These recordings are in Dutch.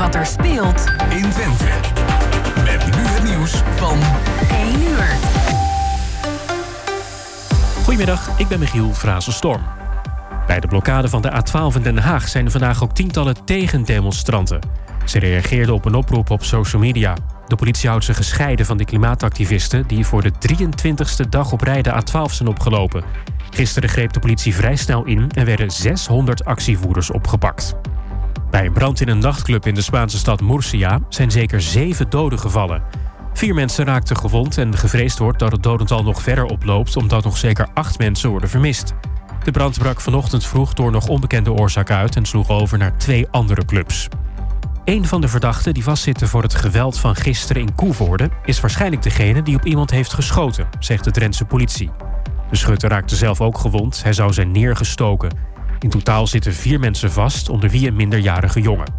wat er speelt in Twente. Met nu het nieuws van 1 uur. Goedemiddag, ik ben Michiel Frazenstorm. Bij de blokkade van de A12 in Den Haag zijn er vandaag ook tientallen tegendemonstranten. Ze reageerden op een oproep op social media. De politie houdt ze gescheiden van de klimaatactivisten... die voor de 23ste dag op rij de A12 zijn opgelopen. Gisteren greep de politie vrij snel in... en werden 600 actievoerders opgepakt. Bij een brand in een nachtclub in de Spaanse stad Murcia... zijn zeker zeven doden gevallen. Vier mensen raakten gewond en gevreesd wordt dat het dodental nog verder oploopt... omdat nog zeker acht mensen worden vermist. De brand brak vanochtend vroeg door nog onbekende oorzaak uit... en sloeg over naar twee andere clubs. Een van de verdachten die vastzitten voor het geweld van gisteren in Koevoorde... is waarschijnlijk degene die op iemand heeft geschoten, zegt de Drentse politie. De schutter raakte zelf ook gewond, hij zou zijn neergestoken. In totaal zitten vier mensen vast, onder wie een minderjarige jongen.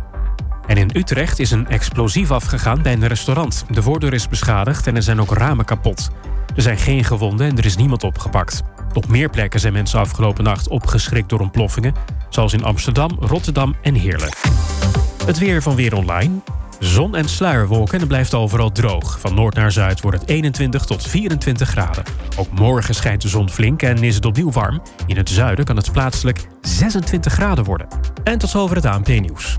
En in Utrecht is een explosief afgegaan bij een restaurant. De voordeur is beschadigd en er zijn ook ramen kapot. Er zijn geen gewonden en er is niemand opgepakt. Op meer plekken zijn mensen afgelopen nacht opgeschrikt door ontploffingen... zoals in Amsterdam, Rotterdam en Heerlen. Het weer van Weer Online. Zon en sluierwolken en het blijft overal droog. Van noord naar zuid wordt het 21 tot 24 graden. Ook morgen schijnt de zon flink en is het opnieuw warm. In het zuiden kan het plaatselijk 26 graden worden. En tot zover het ANP-nieuws.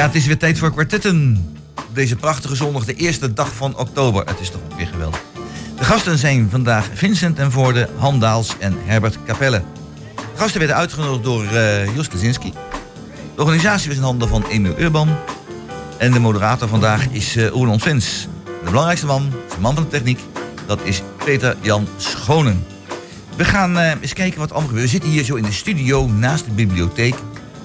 Ja, het is weer tijd voor kwartetten. Deze prachtige zondag, de eerste dag van oktober. Het is toch weer geweldig. De gasten zijn vandaag Vincent en Voorde, Han Daals en Herbert Capelle. De gasten werden uitgenodigd door uh, Jos Kaczynski. De organisatie was in handen van Emil Urban. En de moderator vandaag is uh, Oerland Vins. De belangrijkste man, de man van de techniek, dat is Peter Jan Schonen. We gaan uh, eens kijken wat allemaal gebeurt. We zitten hier zo in de studio naast de bibliotheek,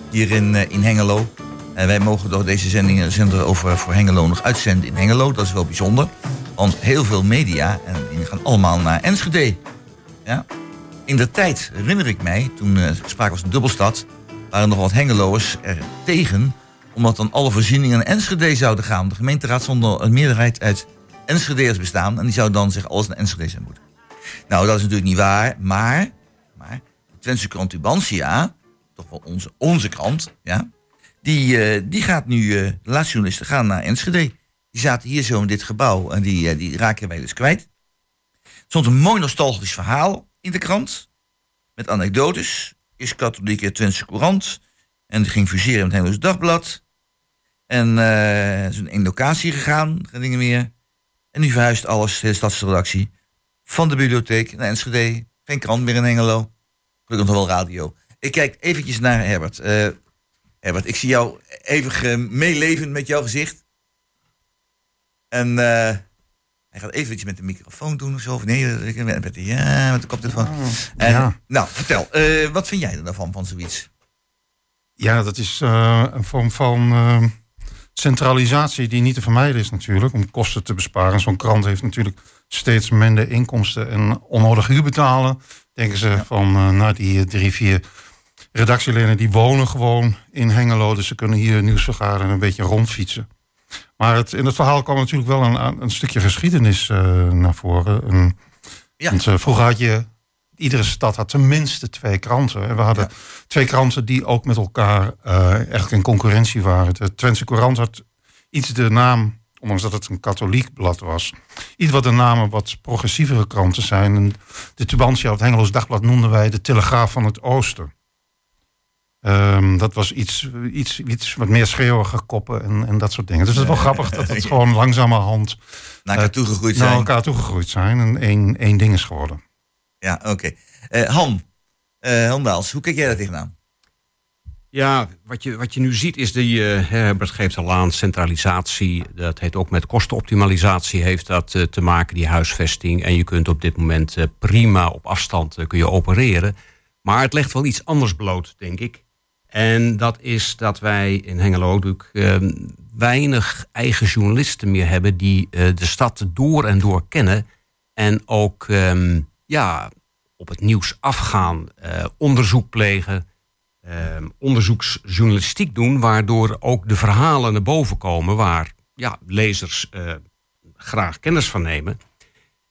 hier in, in Hengelo. Wij mogen door deze zendingen zender over voor Hengelo nog uitzenden in Hengelo. Dat is wel bijzonder. Want heel veel media, en die gaan allemaal naar Enschede. Ja? In de tijd herinner ik mij, toen uh, sprake was van dubbelstad... waren nog wat Hengeloers er tegen... omdat dan alle voorzieningen naar Enschede zouden gaan. De gemeenteraad zonder een meerderheid uit Enschedeers bestaan... en die zou dan zich alles naar Enschede zijn moeten. Nou, dat is natuurlijk niet waar, maar... maar de Twentse krant Tubantia, toch wel onze, onze krant... ja, die, uh, die gaat nu, uh, journalisten gaan naar Enschede. Die zaten hier zo in dit gebouw en die, uh, die raken wij dus kwijt. Er stond een mooi nostalgisch verhaal in de krant. Met anekdotes. Is katholieke Twentse Courant. En die ging fuseren met het Nederlands Dagblad. En uh, is een locatie gegaan, geen dingen meer. En nu verhuist alles, de stadsredactie, van de bibliotheek naar Enschede. Geen krant meer in Hengelo. Gelukkig nog wel radio. Ik kijk eventjes naar Herbert. Herbert, ik zie jou even meeleven met jouw gezicht. En uh, hij gaat eventjes met de microfoon doen of zo. Of nee, met de, ja, met de koptelefoon. Oh, en, ja. Nou, vertel, uh, wat vind jij er daarvan, van zoiets? Ja, dat is een vorm van centralisatie die niet te vermijden is natuurlijk. Om kosten te besparen. Zo'n krant heeft natuurlijk steeds minder inkomsten en onnodig huur betalen. Denken ze ja. van, nou die drie, vier redactieleden die wonen gewoon in Hengelo. Dus ze kunnen hier nieuws vergaren en een beetje rondfietsen. Maar het, in het verhaal kwam natuurlijk wel een, een stukje geschiedenis uh, naar voren. Een, ja. Want uh, vroeger had je... Iedere stad had tenminste twee kranten. En we hadden ja. twee kranten die ook met elkaar uh, echt in concurrentie waren. De Twentse Courant had iets de naam, ondanks dat het een katholiek blad was... iets wat de namen wat progressievere kranten zijn. En de Tubantia, het Hengeloos Dagblad, noemden wij de Telegraaf van het Oosten. Um, dat was iets, iets, iets wat meer schreeuwige koppen en, en dat soort dingen. Dus het is wel grappig dat het gewoon langzamerhand... Naar elkaar toegegroeid zijn. Naar elkaar toegegroeid zijn en één, één ding is geworden. Ja, oké. Okay. Uh, Han, uh, Han Daals, hoe kijk jij daar tegenaan? Ja, wat je, wat je nu ziet is die, uh, Herbert geeft al aan, centralisatie. Dat heet ook met kostenoptimalisatie heeft dat uh, te maken, die huisvesting. En je kunt op dit moment uh, prima op afstand kun je opereren. Maar het legt wel iets anders bloot, denk ik. En dat is dat wij in Hengelo natuurlijk uh, weinig eigen journalisten meer hebben die eh, de stad door en door kennen. En ook ehm, ja, op het nieuws afgaan, eh, onderzoek plegen, ehm, onderzoeksjournalistiek doen, waardoor ook de verhalen naar boven komen waar ja, lezers eh, graag kennis van nemen.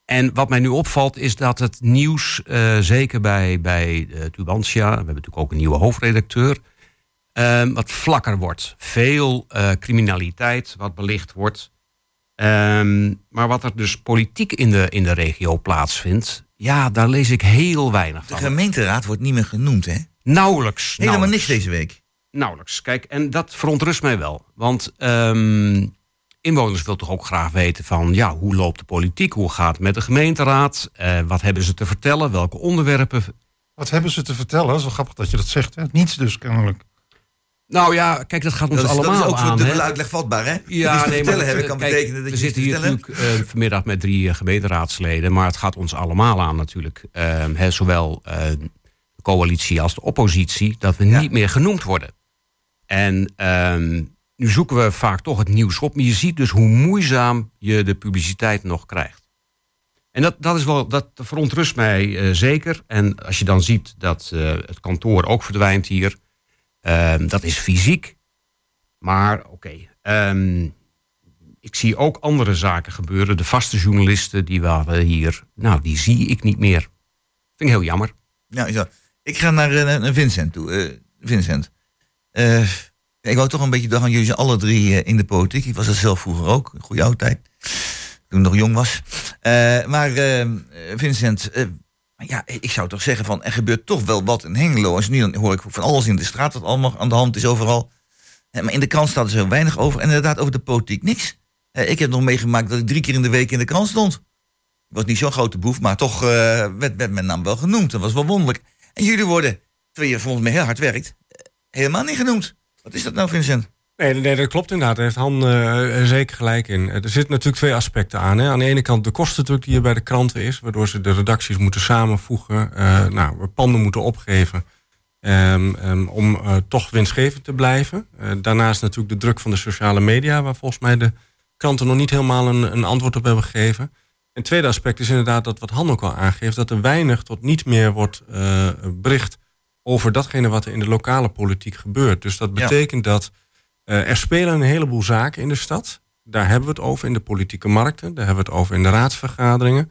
En wat mij nu opvalt is dat het nieuws, zeker bij, bij Tubantia, we hebben natuurlijk ook een nieuwe hoofdredacteur, uh, wat vlakker wordt. Veel uh, criminaliteit wat belicht wordt. Um, maar wat er dus politiek in de, in de regio plaatsvindt, ja, daar lees ik heel weinig van. De gemeenteraad wordt niet meer genoemd, hè? Nauwelijks. Helemaal nauwelijks. niks deze week. Nauwelijks. Kijk, en dat verontrust mij wel. Want um, inwoners willen toch ook graag weten van... ja, hoe loopt de politiek? Hoe gaat het met de gemeenteraad? Uh, wat hebben ze te vertellen? Welke onderwerpen? Wat hebben ze te vertellen? Dat is wel grappig dat je dat zegt. Hè? Niets dus, kennelijk. Nou ja, kijk, dat gaat ons dat is, allemaal dat is ook aan. voor dubbele uitleg vatbaar, hè? Ja, dus te nee, vertellen maar hebben kan kijk, betekenen dat we je zitten te hier natuurlijk uh, vanmiddag met drie uh, gemeenteraadsleden, maar het gaat ons allemaal aan natuurlijk. Uh, hè, zowel de coalitie als de oppositie, dat we Ja. niet meer genoemd worden. En ehm, nu zoeken we vaak toch het nieuws op, maar je ziet dus hoe moeizaam je de publiciteit nog krijgt. En dat, dat, is wel, dat verontrust mij eh, zeker. En als je dan ziet dat eh, het kantoor ook verdwijnt hier, ehm, dat is fysiek. Maar oké, ehm, ik zie ook andere zaken gebeuren. De vaste journalisten die waren hier, nou, die zie ik niet meer. Vind ik heel jammer. Nou, zo. Ik ga naar, eh, Vincent toe. Eh, Vincent. Eh, ik wou toch een beetje dagen, jullie zijn alle drie in de politiek. Ik was dat zelf vroeger ook, een goede oude tijd. Toen ik nog jong was. Maar eh, Vincent, eh, ja, ik zou toch zeggen van, er gebeurt toch wel wat in Hengelo. Als nu dan hoor ik van alles in de straat dat allemaal aan de hand is overal. Maar in de krant staat er zo weinig over. En inderdaad over de politiek niks. Ik heb nog meegemaakt dat ik drie keer in de week in de krant stond. Ik was niet zo'n grote boef, maar toch eh, werd, werd mijn naam wel genoemd. Dat was wel wonderlijk. En jullie worden, terwijl je volgens mij heel hard werkt, eh, helemaal niet genoemd. Wat is dat nou, Vincent? Nee, nee, dat klopt inderdaad. Daar heeft Han uh, zeker gelijk in. Er zitten natuurlijk twee aspecten aan. Hè. Aan de ene kant de kostendruk die er bij de kranten is, waardoor ze de redacties moeten samenvoegen, uh, nou, panden moeten opgeven. Um, um, om uh, toch winstgevend te blijven. daarnaast natuurlijk de druk van de sociale media, waar volgens mij de kranten nog niet helemaal een, een antwoord op hebben gegeven. En het tweede aspect is inderdaad dat wat Han ook al aangeeft, dat er weinig tot niet meer wordt bericht over datgene wat er in de lokale politiek gebeurt. Dus dat betekent ja. dat uh, er spelen een heleboel zaken in de stad. Daar hebben we het over in de politieke markten. Daar hebben we het over in de raadsvergaderingen.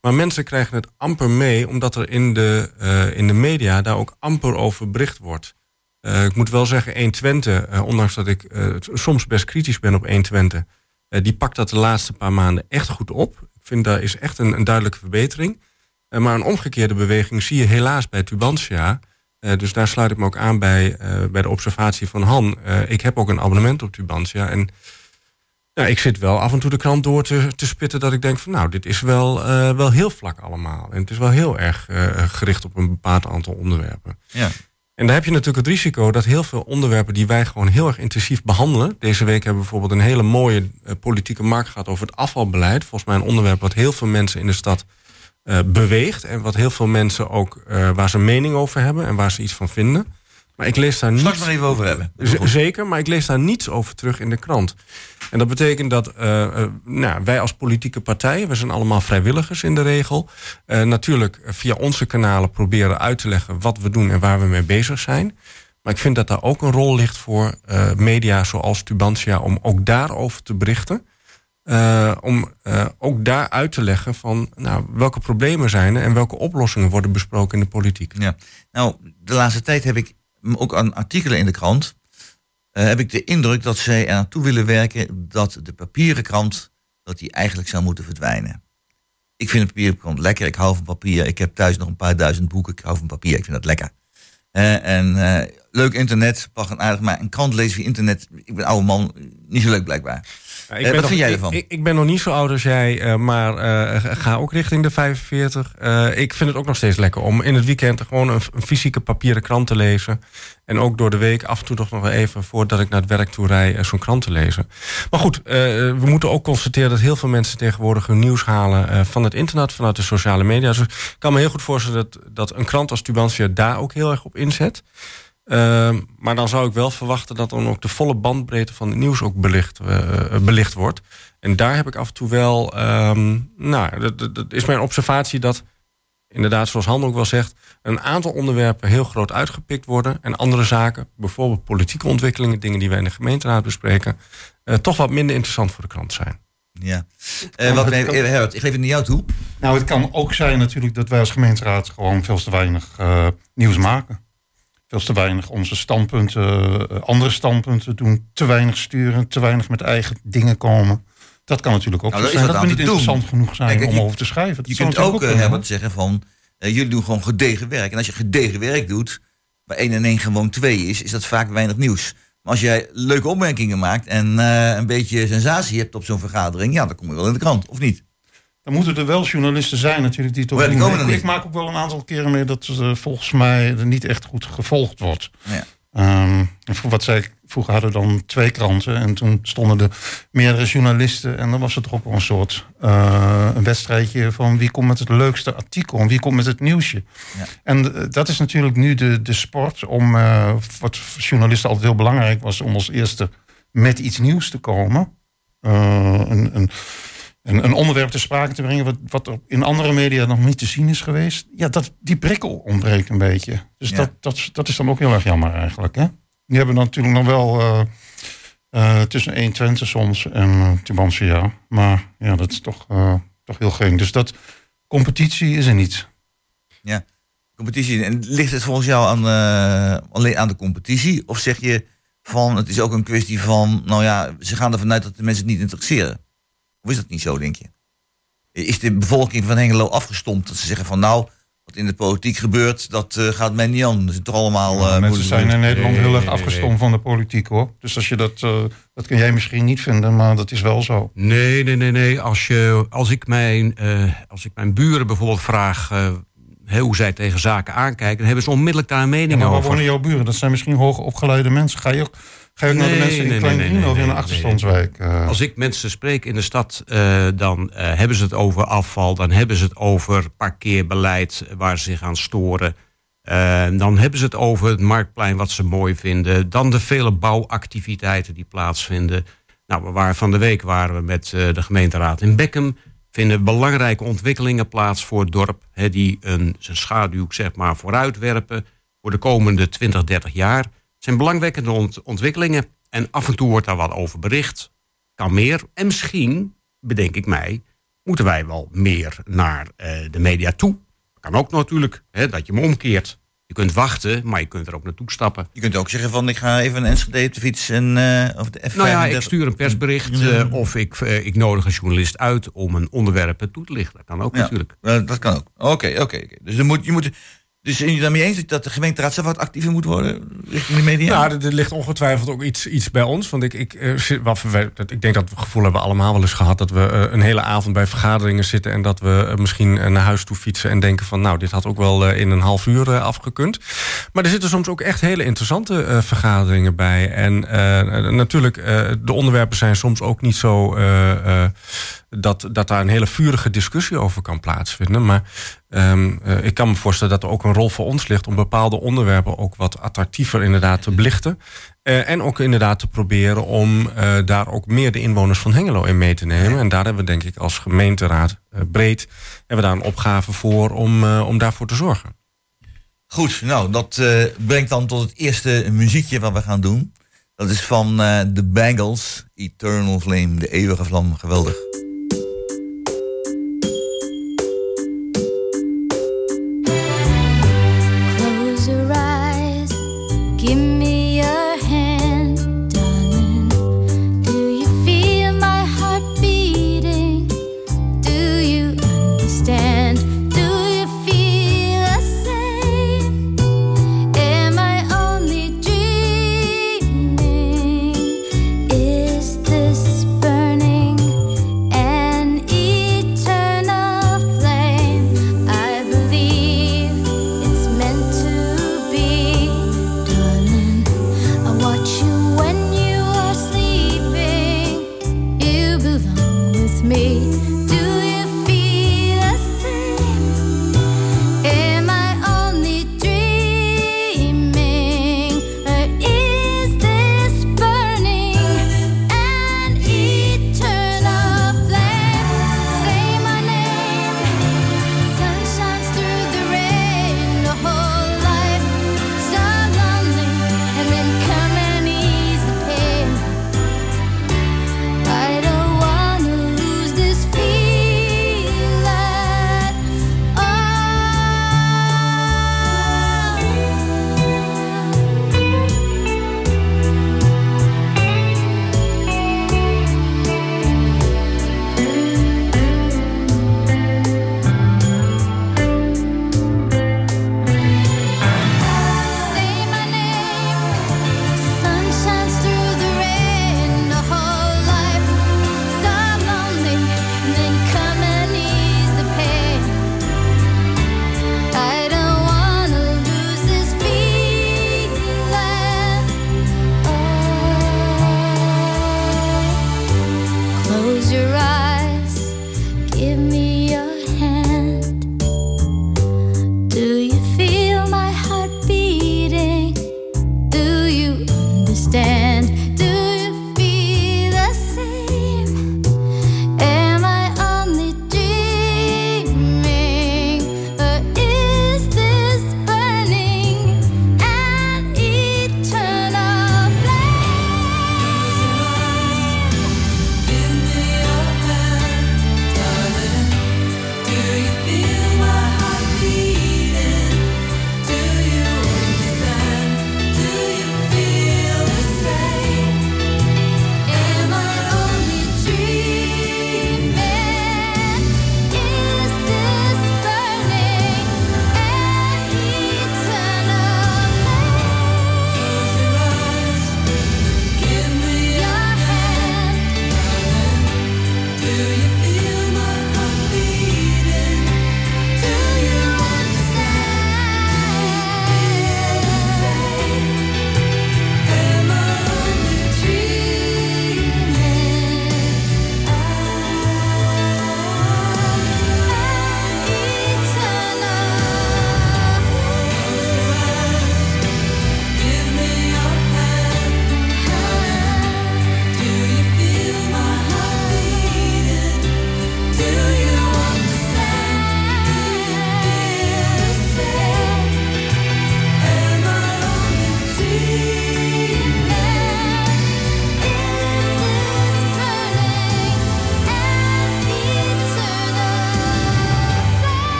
Maar mensen krijgen het amper mee, omdat er in de, uh, in de media daar ook amper over bericht wordt. Uh, ik moet wel zeggen, 120, ondanks dat ik soms best kritisch ben op 120, die pakt dat de laatste paar maanden echt goed op. Ik vind daar is echt een, een duidelijke verbetering. maar een omgekeerde beweging zie je helaas bij Tubantia. Uh, dus daar sluit ik me ook aan bij, uh, bij de observatie van Han. Uh, ik heb ook een abonnement op Tubantia. En nou, ik zit wel af en toe de krant door te, te spitten dat ik denk van nou, dit is wel, wel heel vlak allemaal. En het is wel heel erg gericht op een bepaald aantal onderwerpen. Ja. En daar heb je natuurlijk het risico dat heel veel onderwerpen die wij gewoon heel erg intensief behandelen. Deze week hebben we bijvoorbeeld een hele mooie politieke markt gehad over het afvalbeleid. Volgens mij een onderwerp wat heel veel mensen in de stad uh, beweegt. En wat heel veel mensen ook uh, waar ze mening over hebben en waar ze iets van vinden. Maar ik lees daar niets. Even over hebben. Zeker, maar ik lees daar niets over terug in de krant. En dat betekent dat uh, nou, wij als politieke partijen, we zijn allemaal vrijwilligers in de regel. natuurlijk via onze kanalen proberen uit te leggen wat we doen en waar we mee bezig zijn. Maar ik vind dat daar ook een rol ligt voor media zoals Tubantia om ook daarover te berichten. Uh, om uh, ook daar uit te leggen van nou, welke problemen zijn er en welke oplossingen worden besproken in de politiek. Ja. Nou, de laatste tijd heb ik ook aan artikelen in de krant. Uh, heb ik de indruk dat zij er naartoe willen werken dat de papieren krant dat die eigenlijk zou moeten verdwijnen. Ik vind de papieren krant lekker. Ik hou van papier. Ik heb thuis nog een paar duizend boeken. Ik hou van papier. Ik vind dat lekker. en leuk internet, en aardig. Maar een krant lezen via internet. Ik ben oude man. Niet zo leuk blijkbaar. Ja, ik ben wat nog, vind jij ervan? Ik, ik, ben nog niet zo oud als jij, uh, maar uh, ga ook richting de 45. Uh, ik vind het ook nog steeds lekker om in het weekend gewoon een, een, fysieke papieren krant te lezen. En ook door de week af en toe toch nog even voordat ik naar het werk toe rij zo'n krant te lezen. Maar goed, we moeten ook constateren dat heel veel mensen tegenwoordig hun nieuws halen van het internet, vanuit de sociale media. Dus ik kan me heel goed voorstellen dat, dat een krant als Tubantia daar ook heel erg op inzet. Ehm, maar dan zou ik wel verwachten dat dan ook de volle bandbreedte van het nieuws ook belicht, eh, belicht wordt. En daar heb ik af en toe wel, ehm, nou, dat, dat- dat is mijn observatie dat inderdaad, zoals Han ook wel zegt, een aantal onderwerpen heel groot uitgepikt worden. En andere zaken, bijvoorbeeld politieke ontwikkelingen, dingen die wij in de gemeenteraad bespreken, eh, toch wat minder interessant voor de krant zijn. Ja. Eh, wat, eh, Herbert, ik geef het naar jou toe. Nou, het kan ook zijn natuurlijk dat wij als gemeenteraad gewoon veel te weinig eh, nieuws maken. Veel te weinig onze standpunten, eh, andere standpunten doen, te weinig sturen, te weinig met eigen dingen komen. Dat kan natuurlijk ook Nou, zijn dat we niet te doen. interessant genoeg zijn Kijk, om je- over te schrijven. Dat Je kunt natuurlijk ook, eh, kunnen, Herbert, zeggen van... eh, jullie doen gewoon gedegen werk. En als je gedegen werk doet, waar 1 en 1 gewoon 2 is... is dat vaak weinig nieuws. Maar als jij leuke opmerkingen maakt... en eh, een beetje sensatie hebt op zo'n vergadering... ja, dan kom je wel in de krant, of niet? Dan moeten er wel journalisten zijn natuurlijk die Maar komen er Ik, maak ook wel een aantal keren mee dat eh, volgens mij er niet echt goed gevolgd wordt. Ja. Ehm, wat vroeger hadden we dan twee kranten en toen stonden er meerdere journalisten en dan was het toch ook wel een soort eh, een wedstrijdje van wie komt met het leukste artikel en wie komt met het nieuwsje. Ja. En eh, dat is natuurlijk nu de, de sport om, wat voor journalisten altijd heel belangrijk was, om als eerste met iets nieuws te komen. Een, een, een, een onderwerp te sprake te brengen wat, wat er in andere media nog niet te zien is geweest. Ja, dat, die prikkel ontbreekt een beetje. Dus Ja. dat, dat, dat is dan ook heel erg jammer eigenlijk. Hè? Die hebben dan natuurlijk nog wel eh, eh, tussen 1 Twente soms en uh, Tubantia. Maar ja, dat is toch, toch heel gering. Dus dat competitie is er niet. Competitie. En ligt het volgens jou aan, alleen aan de competitie? Of zeg je van, het is ook een kwestie van... nou ja, ze gaan ervan uit dat de mensen het niet interesseren. Of is dat niet zo, denk je? Is de bevolking van Hengelo afgestompt dat ze zeggen van... nou, wat in de politiek gebeurt, dat eh, gaat mij niet aan. Dat is toch allemaal... eh, mensen zijn in Nederland heel erg afgestomd van de politiek hoor. Dus als je dat, eh, dat kun jij misschien niet vinden, maar dat is wel zo. Nee, nee, nee, nee. Als, je, als, ik, mijn, eh, als ik mijn buren bijvoorbeeld vraag eh, hoe zij tegen zaken aankijken, dan hebben ze onmiddellijk daar een Ja, mening maar waar over. wonen jouw buren? Dat zijn misschien hoogopgeleide mensen. Ga je ook, ga je ook naar de Nee, mensen in nee, Klein nee, nee, of in nee, een nee, achterstandswijk? eh? Als ik mensen spreek in de stad, eh, dan eh, hebben ze het over afval, dan hebben ze het over parkeerbeleid waar ze zich aan storen. Dan hebben ze het over het marktplein wat ze mooi vinden. Dan de vele bouwactiviteiten die plaatsvinden. Nou, we waren van de week waren we met de gemeenteraad in Beckham. Vinden belangrijke ontwikkelingen plaats voor het dorp. Die een, zijn schaduw zeg maar, vooruitwerpen voor de komende 20, 30 jaar. Het zijn belangwekkende ont- ontwikkelingen. En af en toe wordt daar wat over bericht. Kan meer. En misschien, bedenk ik mij, moeten wij wel meer naar eh, de media toe. Kan ook natuurlijk, hè, dat je hem omkeert. Je kunt wachten, maar je kunt er ook naartoe stappen. Je kunt ook zeggen van, ik ga even een Enschede op de fiets en... eh, of de F35. Nou ja, ik stuur een persbericht eh, of ik, ik nodig een journalist uit om een onderwerp toe te lichten. Dat kan ook Ja. natuurlijk. Dat kan ook. Oké, oké. Dus er moet, je moet... Dus zijn jullie daarmee eens dat de gemeenteraad zelf wat actiever moet worden richting de media? Nou, er, ligt ongetwijfeld ook iets, iets bij ons. Want ik, ik, eh, wat ik denk dat we het gevoel hebben allemaal wel eens gehad... dat we eh, een hele avond bij vergaderingen zitten... en dat we eh, misschien naar huis toe fietsen en denken van... nou, dit had ook wel in een half uur afgekund. Maar er zitten soms ook echt hele interessante vergaderingen bij. En natuurlijk, de onderwerpen zijn soms ook niet zo... dat, dat daar een hele vurige discussie over kan plaatsvinden. Maar ehm, eh, ik kan me voorstellen dat er ook een rol voor ons ligt... om bepaalde onderwerpen ook wat attractiever inderdaad te belichten. Eh, en ook inderdaad te proberen om eh, daar ook meer de inwoners van Hengelo in mee te nemen. En daar hebben we denk ik als gemeenteraad breed... hebben we daar een opgave voor om, om daarvoor te zorgen. Goed, nou, dat brengt dan tot het eerste muziekje wat we gaan doen. Dat is van The Bangles, Eternal Flame, de eeuwige vlam. Geweldig.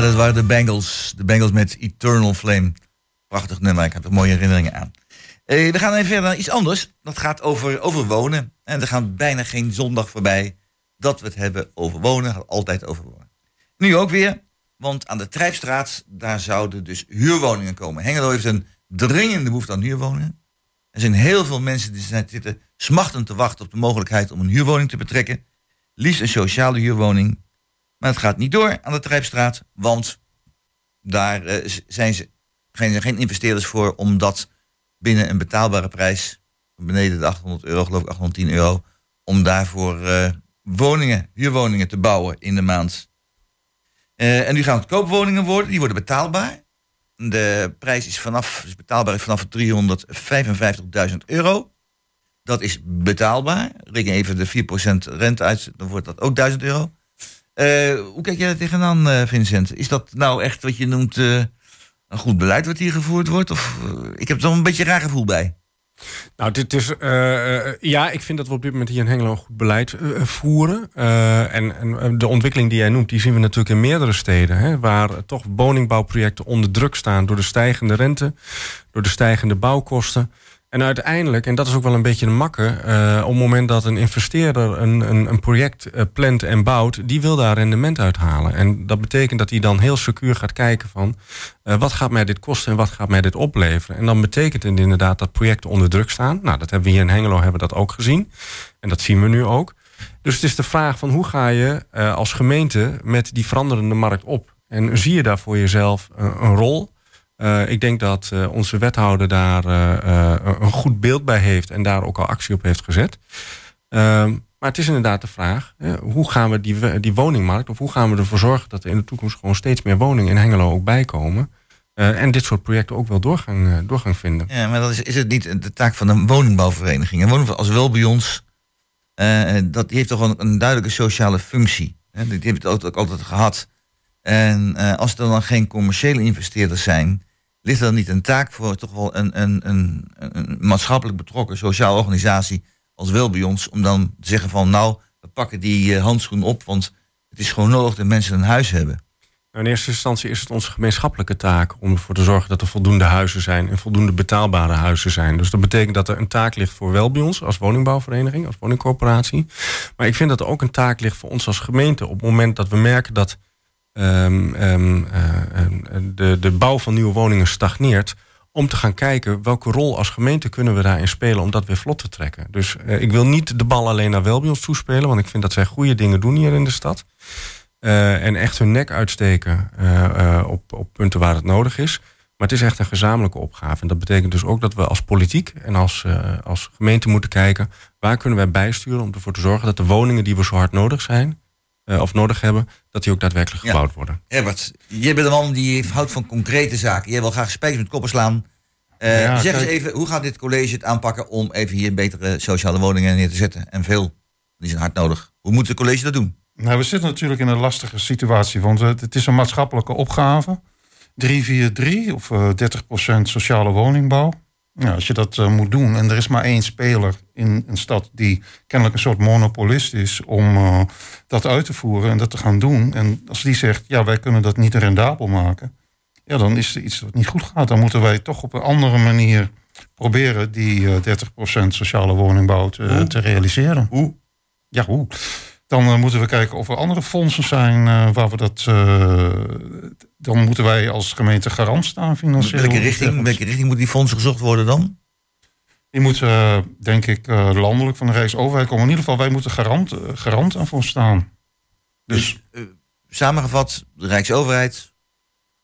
Dat waren de Bengals. De Bengals met Eternal Flame. Prachtig nummer, ik heb er mooie herinneringen aan. Eh, we gaan even verder naar iets anders. Dat gaat over, over wonen. En er gaat bijna geen zondag voorbij dat we het hebben over wonen. Altijd over wonen. Nu ook weer, want aan de Trijpstraat, daar zouden dus huurwoningen komen. Hengelo heeft een dringende behoefte aan huurwoningen. Er zijn heel veel mensen die zitten smachtend te wachten op de mogelijkheid om een huurwoning te betrekken. Liefst een sociale huurwoning. Maar het gaat niet door aan de Trijpstraat, want daar eh, zijn ze geen, geen investeerders voor om dat binnen een betaalbare prijs, beneden de 800 euro, geloof ik 810 euro, om daarvoor eh, woningen, huurwoningen te bouwen in de maand. Eh, en nu gaan het koopwoningen worden, die worden betaalbaar. De prijs is vanaf, betaalbaar vanaf 355.000 euro. Dat is betaalbaar. Reken even de 4% rente uit, dan wordt dat ook 1000 euro. Eh, hoe kijk jij daar tegenaan, eh, Vincent? Is dat nou echt wat je noemt eh, een goed beleid wat hier gevoerd wordt? Of, ik heb er toch een beetje raar gevoel bij. Nou, dit is, ja, ik vind dat we op dit moment hier in Hengelo een goed beleid voeren. En, en de ontwikkeling die jij noemt, die zien we natuurlijk in meerdere steden. Hè, waar toch woningbouwprojecten onder druk staan door de stijgende rente, door de stijgende bouwkosten. En uiteindelijk, en dat is ook wel een beetje een makke, eh, op het moment dat een investeerder een, een, een project eh, plant en bouwt, die wil daar rendement uithalen. En dat betekent dat hij dan heel secuur gaat kijken van eh, wat gaat mij dit kosten en wat gaat mij dit opleveren. En dan betekent het inderdaad dat projecten onder druk staan. Nou, dat hebben we hier in Hengelo hebben dat ook gezien. En dat zien we nu ook. Dus het is de vraag van hoe ga je als gemeente met die veranderende markt op? En zie je daar voor jezelf een rol? Eh, ik denk dat eh, onze wethouder daar eh, een goed beeld bij heeft en daar ook al actie op heeft gezet. Ehm, maar het is inderdaad de vraag, hè, hoe gaan we die, die woningmarkt, of hoe gaan we ervoor zorgen dat er in de toekomst gewoon steeds meer woningen in Hengelo ook bijkomen. en dit soort projecten ook wel doorgang, doorgang vinden. Ja, maar dat is, is het niet de taak van een woningbouwvereniging? Een woningbouw als wel bij ons, eh, dat, die heeft toch een, een duidelijke sociale functie. Hè? Die heeft het ook, altijd gehad. En als er dan geen commerciële investeerders zijn, ligt er dan niet een taak voor toch wel een, een, een, een maatschappelijk betrokken sociale organisatie als wel bij ons, om dan te zeggen van nou, we pakken die eh, handschoen op, want het is gewoon nodig dat mensen een huis hebben. Nou, in eerste instantie is het onze gemeenschappelijke taak om ervoor te zorgen dat er voldoende huizen zijn en voldoende betaalbare huizen zijn. Dus dat betekent dat er een taak ligt voor wel bij ons als woningbouwvereniging, als woningcorporatie. Maar ik vind dat er ook een taak ligt voor ons als gemeente op het moment dat we merken dat ehm, ehm, eh, de, de bouw van nieuwe woningen stagneert. Om te gaan kijken welke rol als gemeente kunnen we daarin spelen om dat weer vlot te trekken. Dus eh, ik wil niet de bal alleen naar wel bij ons toespelen, want ik vind dat zij goede dingen doen hier in de stad. Eh, en echt hun nek uitsteken op, op punten waar het nodig is. Maar het is echt een gezamenlijke opgave. En dat betekent dus ook dat we als politiek en als, als gemeente moeten kijken... waar kunnen wij bijsturen om ervoor te zorgen dat de woningen die we zo hard nodig zijn... eh, of nodig hebben, dat die ook daadwerkelijk Ja. gebouwd worden. Herbert, jij bent een man die houdt van concrete zaken. Jij wil graag spijkers met koppen slaan. Eh, Ja, zeg eens even, hoe gaat dit college het aanpakken om even hier betere sociale woningen neer te zetten? En veel, die zijn hard nodig. Hoe moet het college dat doen? Nou, we zitten natuurlijk in een lastige situatie, want het, het is een maatschappelijke opgave. 343 of eh 30% sociale woningbouw. Nou, als je dat eh, moet doen en er is maar één speler in een stad die kennelijk een soort monopolist is om eh, dat uit te voeren en dat te gaan doen. En als die zegt, ja, wij kunnen dat niet rendabel maken, ja, dan is er iets wat niet goed gaat. Dan moeten wij toch op een andere manier proberen die eh 30% sociale woningbouw te, te realiseren. Hoe? Ja, hoe? Dan eh, moeten we kijken of er andere fondsen zijn eh, waar we dat. eh, dan moeten wij als gemeente garant staan financieel. Welke richting, welke richting moet die fondsen gezocht worden dan? Die moeten, denk ik, landelijk van de Rijksoverheid komen. In ieder geval, wij moeten garant, garant ervoor staan. Dus eh, samengevat, de Rijksoverheid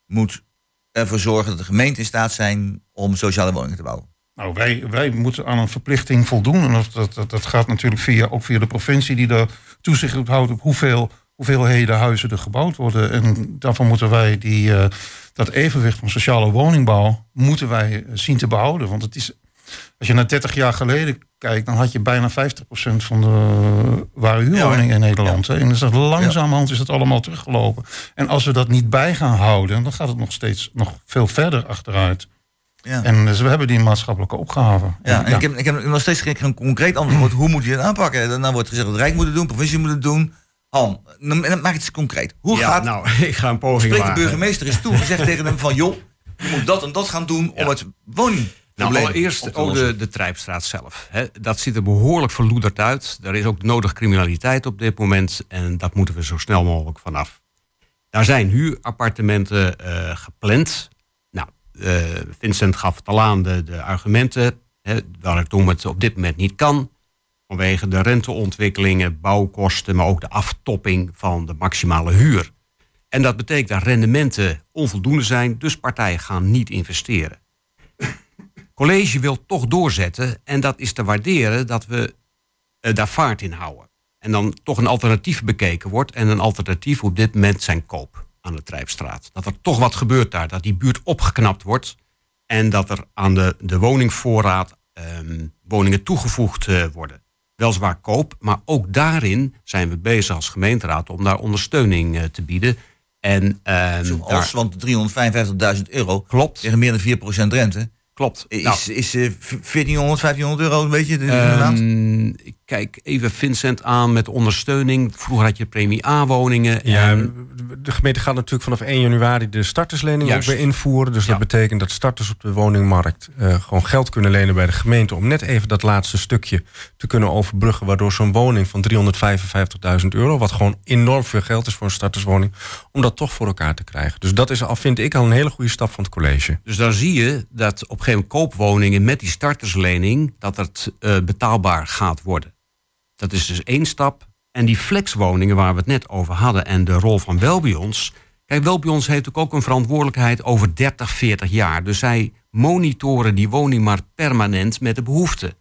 moet ervoor zorgen dat de gemeenten in staat zijn om sociale woningen te bouwen. Nou, wij, wij moeten aan een verplichting voldoen. En dat, dat, dat, dat gaat natuurlijk via, ook via de provincie die er toezicht op houdt op hoeveel hoeveelheden huizen er gebouwd worden. En daarvan moeten wij die, eh, dat evenwicht van sociale woningbouw moeten wij eh, zien te behouden. Want het is, als je naar 30 jaar geleden kijkt, dan had je bijna 50% van de waren huurwoningen in Nederland. hè. En dus dat langzamerhand is het allemaal teruggelopen. En als we dat niet bij gaan houden, dan gaat het nog steeds nog veel verder achteruit. Ja. En dus we hebben die maatschappelijke opgave. Ja, en Ik, heb, ik heb nog steeds geen, concreet antwoord. Hoe moet je het aanpakken? Dan wordt gezegd dat het Rijk moet het doen, de provincie moet het doen. Han, maak het eens concreet. Hoe ja, gaat nou, ik ga een poging Spreekt de burgemeester eens toe en zegt tegen hem van... joh, je moet dat en dat gaan doen om het woningprobleem Nou, allereerst ook de, de Trijpstraat zelf. Hè. Dat ziet er behoorlijk verloederd uit. Er is ook nodig criminaliteit op dit moment. En dat moeten we zo snel mogelijk vanaf. Daar zijn huurappartementen eh, gepland. Eh, Vincent gaf het al aan de, de argumenten. Hè, waarom het op dit moment niet kan. Vanwege de renteontwikkelingen, bouwkosten... maar ook de aftopping van de maximale huur. En dat betekent dat rendementen onvoldoende zijn. Dus partijen gaan niet investeren college wil toch doorzetten. En dat is te waarderen dat we eh, daar vaart in houden. En dan toch een alternatief bekeken wordt. En een alternatief op dit moment zijn koop aan de Trijpstraat. Dat er toch wat gebeurt daar. Dat die buurt opgeknapt wordt. En dat er aan de, de woningvoorraad ehm, woningen toegevoegd eh, worden. Weliswaar koop, maar ook daarin zijn we bezig als gemeenteraad om daar ondersteuning eh, te bieden. En ehm, Zoals, daar, want 355.000 euro klopt, tegen meer dan 4% rente... klopt. is, Nou, is eh, 1400, 1500 euro een beetje de, maand? Ehm, ik kijk even Vincent aan met ondersteuning. Vroeger had je premie A-woningen. Ja, en- de gemeente gaat natuurlijk vanaf 1 januari de starterslening Juist. ook weer invoeren. Dus Ja. dat betekent dat starters op de woningmarkt eh, gewoon geld kunnen lenen bij de gemeente. Om net even dat laatste stukje te kunnen overbruggen. Waardoor zo'n woning van 355.000 euro, wat gewoon enorm veel geld is voor een starterswoning, om dat toch voor elkaar te krijgen. Dus dat is al, vind ik al een hele goede stap van het college. Dus daar zie je dat op een gegeven moment koopwoningen met die starterslening... dat het eh, betaalbaar gaat worden. Dat is dus één stap. En die flexwoningen waar we het net over hadden... en de rol van Welbions... Kijk, Welbions heeft ook een verantwoordelijkheid over 30, 40 jaar. Dus zij monitoren die woningmarkt permanent met de behoeften.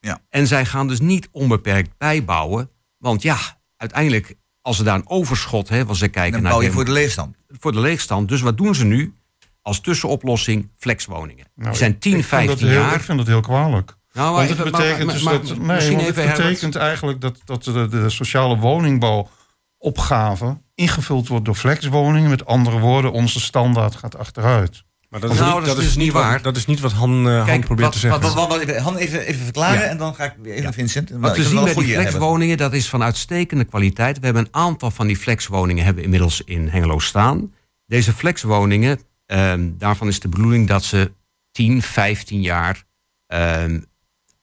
Ja. En zij gaan dus niet onbeperkt bijbouwen. Want ja, uiteindelijk, als ze daar een overschot hebben... als ze kijken Dan naar bouw je de- voor de leegstand. voor de leegstand. Dus wat doen ze nu? Als tussenoplossing flexwoningen. Nou, die zijn 10, ik vind dat 15 heel- jaar. Ik vind dat heel kwalijk. Nou, Want het maar- betekent maar- dus maar- dat, nee, misschien want even het Herbert. betekent eigenlijk dat, dat de, de sociale woningbouwopgave ingevuld wordt door flexwoningen. Met andere woorden, onze standaard gaat achteruit. Maar dat Nou, dat is dus niet wat- waar. Dat is niet wat Han, eh, Han probeert wat- te zeggen. Wat, wat, wat, even- Han, even, even verklaren Ja. en dan ga ik weer even naar Vincent. Wat we zien bij die flexwoningen, dat is van uitstekende kwaliteit. We hebben een aantal van die flexwoningen hebben inmiddels in Hengelo staan. Deze flexwoningen, ehm, daarvan is de bedoeling dat ze 10, 15 jaar ehm,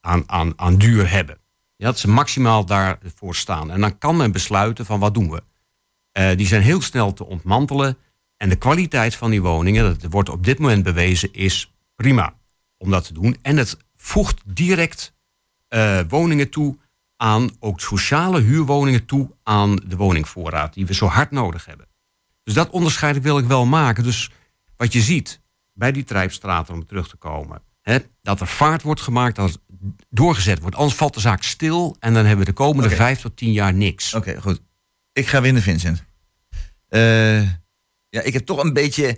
aan, aan, duur hebben. Dat ze maximaal daarvoor staan. En dan kan men besluiten van wat doen we. Eh, die zijn heel snel te ontmantelen. En de kwaliteit van die woningen, dat wordt op dit moment bewezen, is prima om dat te doen. En het voegt direct eh, woningen toe aan, ook sociale huurwoningen toe aan de woningvoorraad die we zo hard nodig hebben. Dus dat onderscheid wil ik wel maken. Dus wat je ziet, bij die trijpstraten om terug te komen. Hè, dat er vaart wordt gemaakt, dat doorgezet wordt. Anders valt de zaak stil en dan hebben we de komende Oké. vijf tot tien jaar niks. Oké, goed. Ik ga winnen, Vincent. Eh, ja, ik heb toch een beetje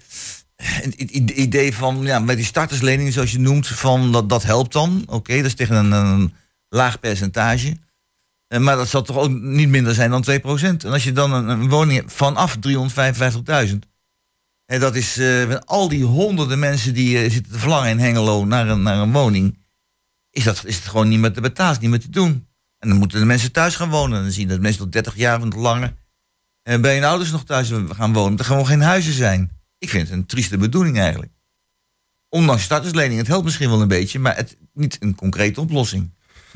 een i- i- idee van, ja, met die starterslening, zoals je noemt, van dat, dat helpt dan. Oké, dat is tegen een, een laag percentage. Eh, maar dat zal toch ook niet minder zijn dan 2%. En als je dan een, een woning hebt vanaf 355.000. En dat is eh, met al die honderden mensen die eh, zitten te verlangen in Hengelo naar een, naar een woning. Is, dat, is het gewoon niet meer te betalen, niet meer te doen. En dan moeten de mensen thuis gaan wonen. En dan zie je dat mensen tot 30 jaar van het langer eh, bij hun ouders nog thuis gaan wonen. Dat er gewoon geen huizen zijn. Ik vind het een trieste bedoeling eigenlijk. Ondanks starterslening, het helpt misschien wel een beetje, maar het niet een concrete oplossing.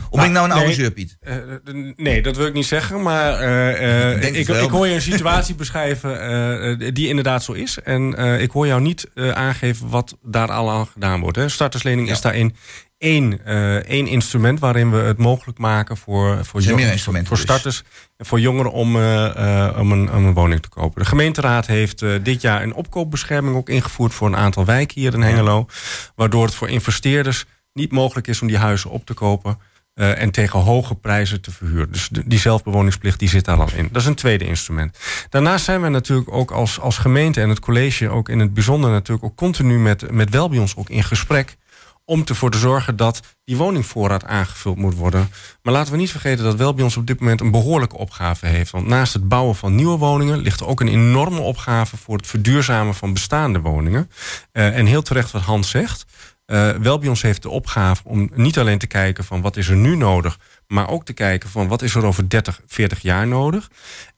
Of ben ik nou een oude nee. d- nee, dat wil ik niet zeggen. Maar eh, eh, Ik ik, ik hoor je een situatie beschrijven die inderdaad zo is. En ik hoor jou niet aangeven wat daar al aan gedaan wordt. Hè. Starterslening Ja. is daarin één, één instrument waarin we het mogelijk maken voor, voor, zijn jong- meer voor, dus. starters en voor jongeren om, om, een, om een woning te kopen. De gemeenteraad heeft dit jaar een opkoopbescherming ook ingevoerd voor een aantal wijken hier in Hengelo. Waardoor het voor investeerders niet mogelijk is om die huizen op te kopen. Eh, en tegen hoge prijzen te verhuren. Dus die zelfbewoningsplicht die zit daar al in. Dat is een tweede instrument. Daarnaast zijn we natuurlijk ook als, als gemeente en het college ook in het bijzonder natuurlijk ook continu met, met Welbions ook in gesprek om ervoor te zorgen dat die woningvoorraad aangevuld moet worden. Maar laten we niet vergeten dat Welbions op dit moment een behoorlijke opgave heeft. Want naast het bouwen van nieuwe woningen ligt er ook een enorme opgave voor het verduurzamen van bestaande woningen. Eh, en heel terecht wat Hans zegt. Eh Welbions heeft de opgave om niet alleen te kijken van wat is er nu nodig, maar ook te kijken van wat is er over 30, 40 jaar nodig.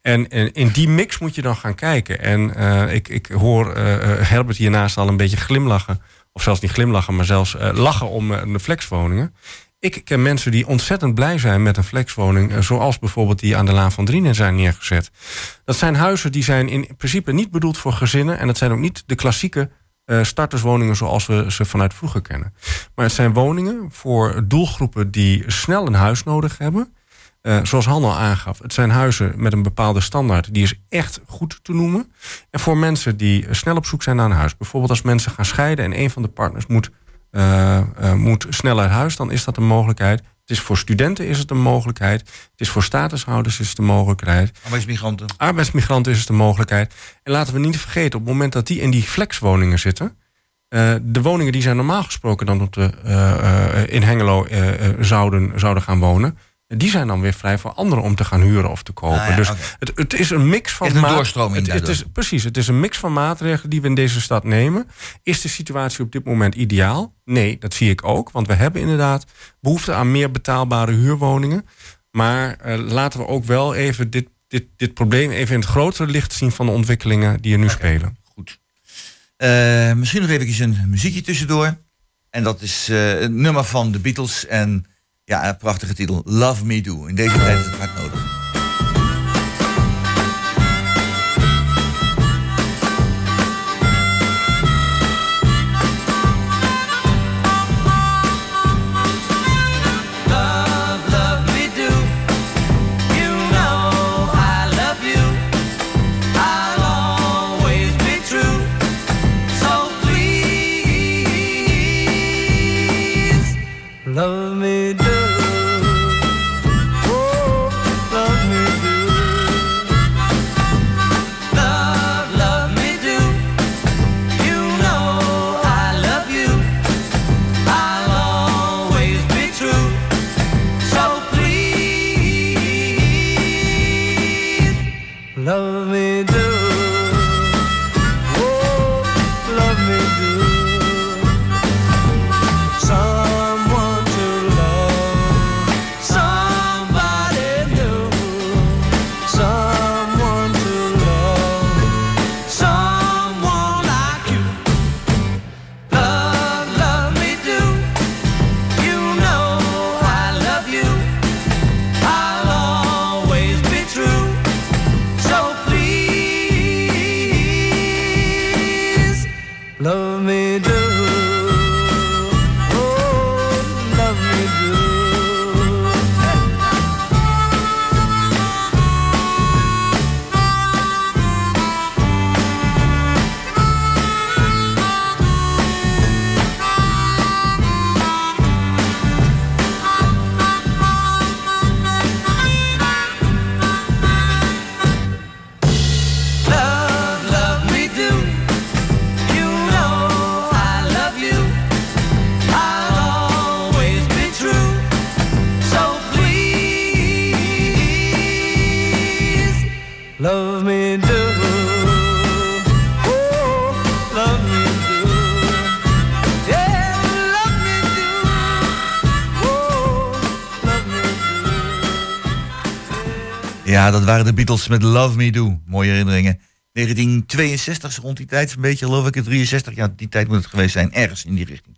En, en in die mix moet je dan gaan kijken. En eh, ik, ik hoor eh, Herbert hiernaast al een beetje glimlachen. Of zelfs niet glimlachen, maar zelfs lachen om de flexwoningen. Ik ken mensen die ontzettend blij zijn met een flexwoning, zoals bijvoorbeeld die aan de Laan van Drienen zijn neergezet. Dat zijn huizen die zijn in principe niet bedoeld voor gezinnen. En dat zijn ook niet de klassieke eh, starterswoningen zoals we ze vanuit vroeger kennen. Maar het zijn woningen voor doelgroepen die snel een huis nodig hebben. Eh, zoals Han aangaf, het zijn huizen met een bepaalde standaard. Die is echt goed te noemen. En voor mensen die snel op zoek zijn naar een huis. Bijvoorbeeld als mensen gaan scheiden en een van de partners moet, eh, moet snel uit huis. Dan is dat een mogelijkheid. Het is voor studenten is het een mogelijkheid. Het is voor statushouders is het een mogelijkheid. Arbeidsmigranten. Arbeidsmigranten is het een mogelijkheid. En laten we niet vergeten, op het moment dat die in die flexwoningen zitten. eh, de woningen die zij normaal gesproken dan op de, eh, eh, in Hengelo zouden, zouden gaan wonen. Die zijn dan weer vrij voor anderen om te gaan huren of te kopen. Ah, ja, dus het, het is een mix van een doorstroming Het, het is, precies, het is een mix van maatregelen die we in deze stad nemen. Is de situatie op dit moment ideaal? Nee, dat zie ik ook. Want we hebben inderdaad behoefte aan meer betaalbare huurwoningen. Maar eh, laten we ook wel even dit, dit, dit probleem even in het grotere licht zien van de ontwikkelingen die er nu spelen. Goed. Eh, misschien nog even een muziekje tussendoor. En dat is eh een nummer van de Beatles. En ja, een prachtige titel. Love Me Do. In deze tijd is het hard nodig. Love Ja, dat waren de Beatles met Love Me Do. Mooie herinneringen. 1962 is rond die tijd, een beetje geloof ik, 63. Ja, die tijd moet het geweest zijn, ergens in die richting.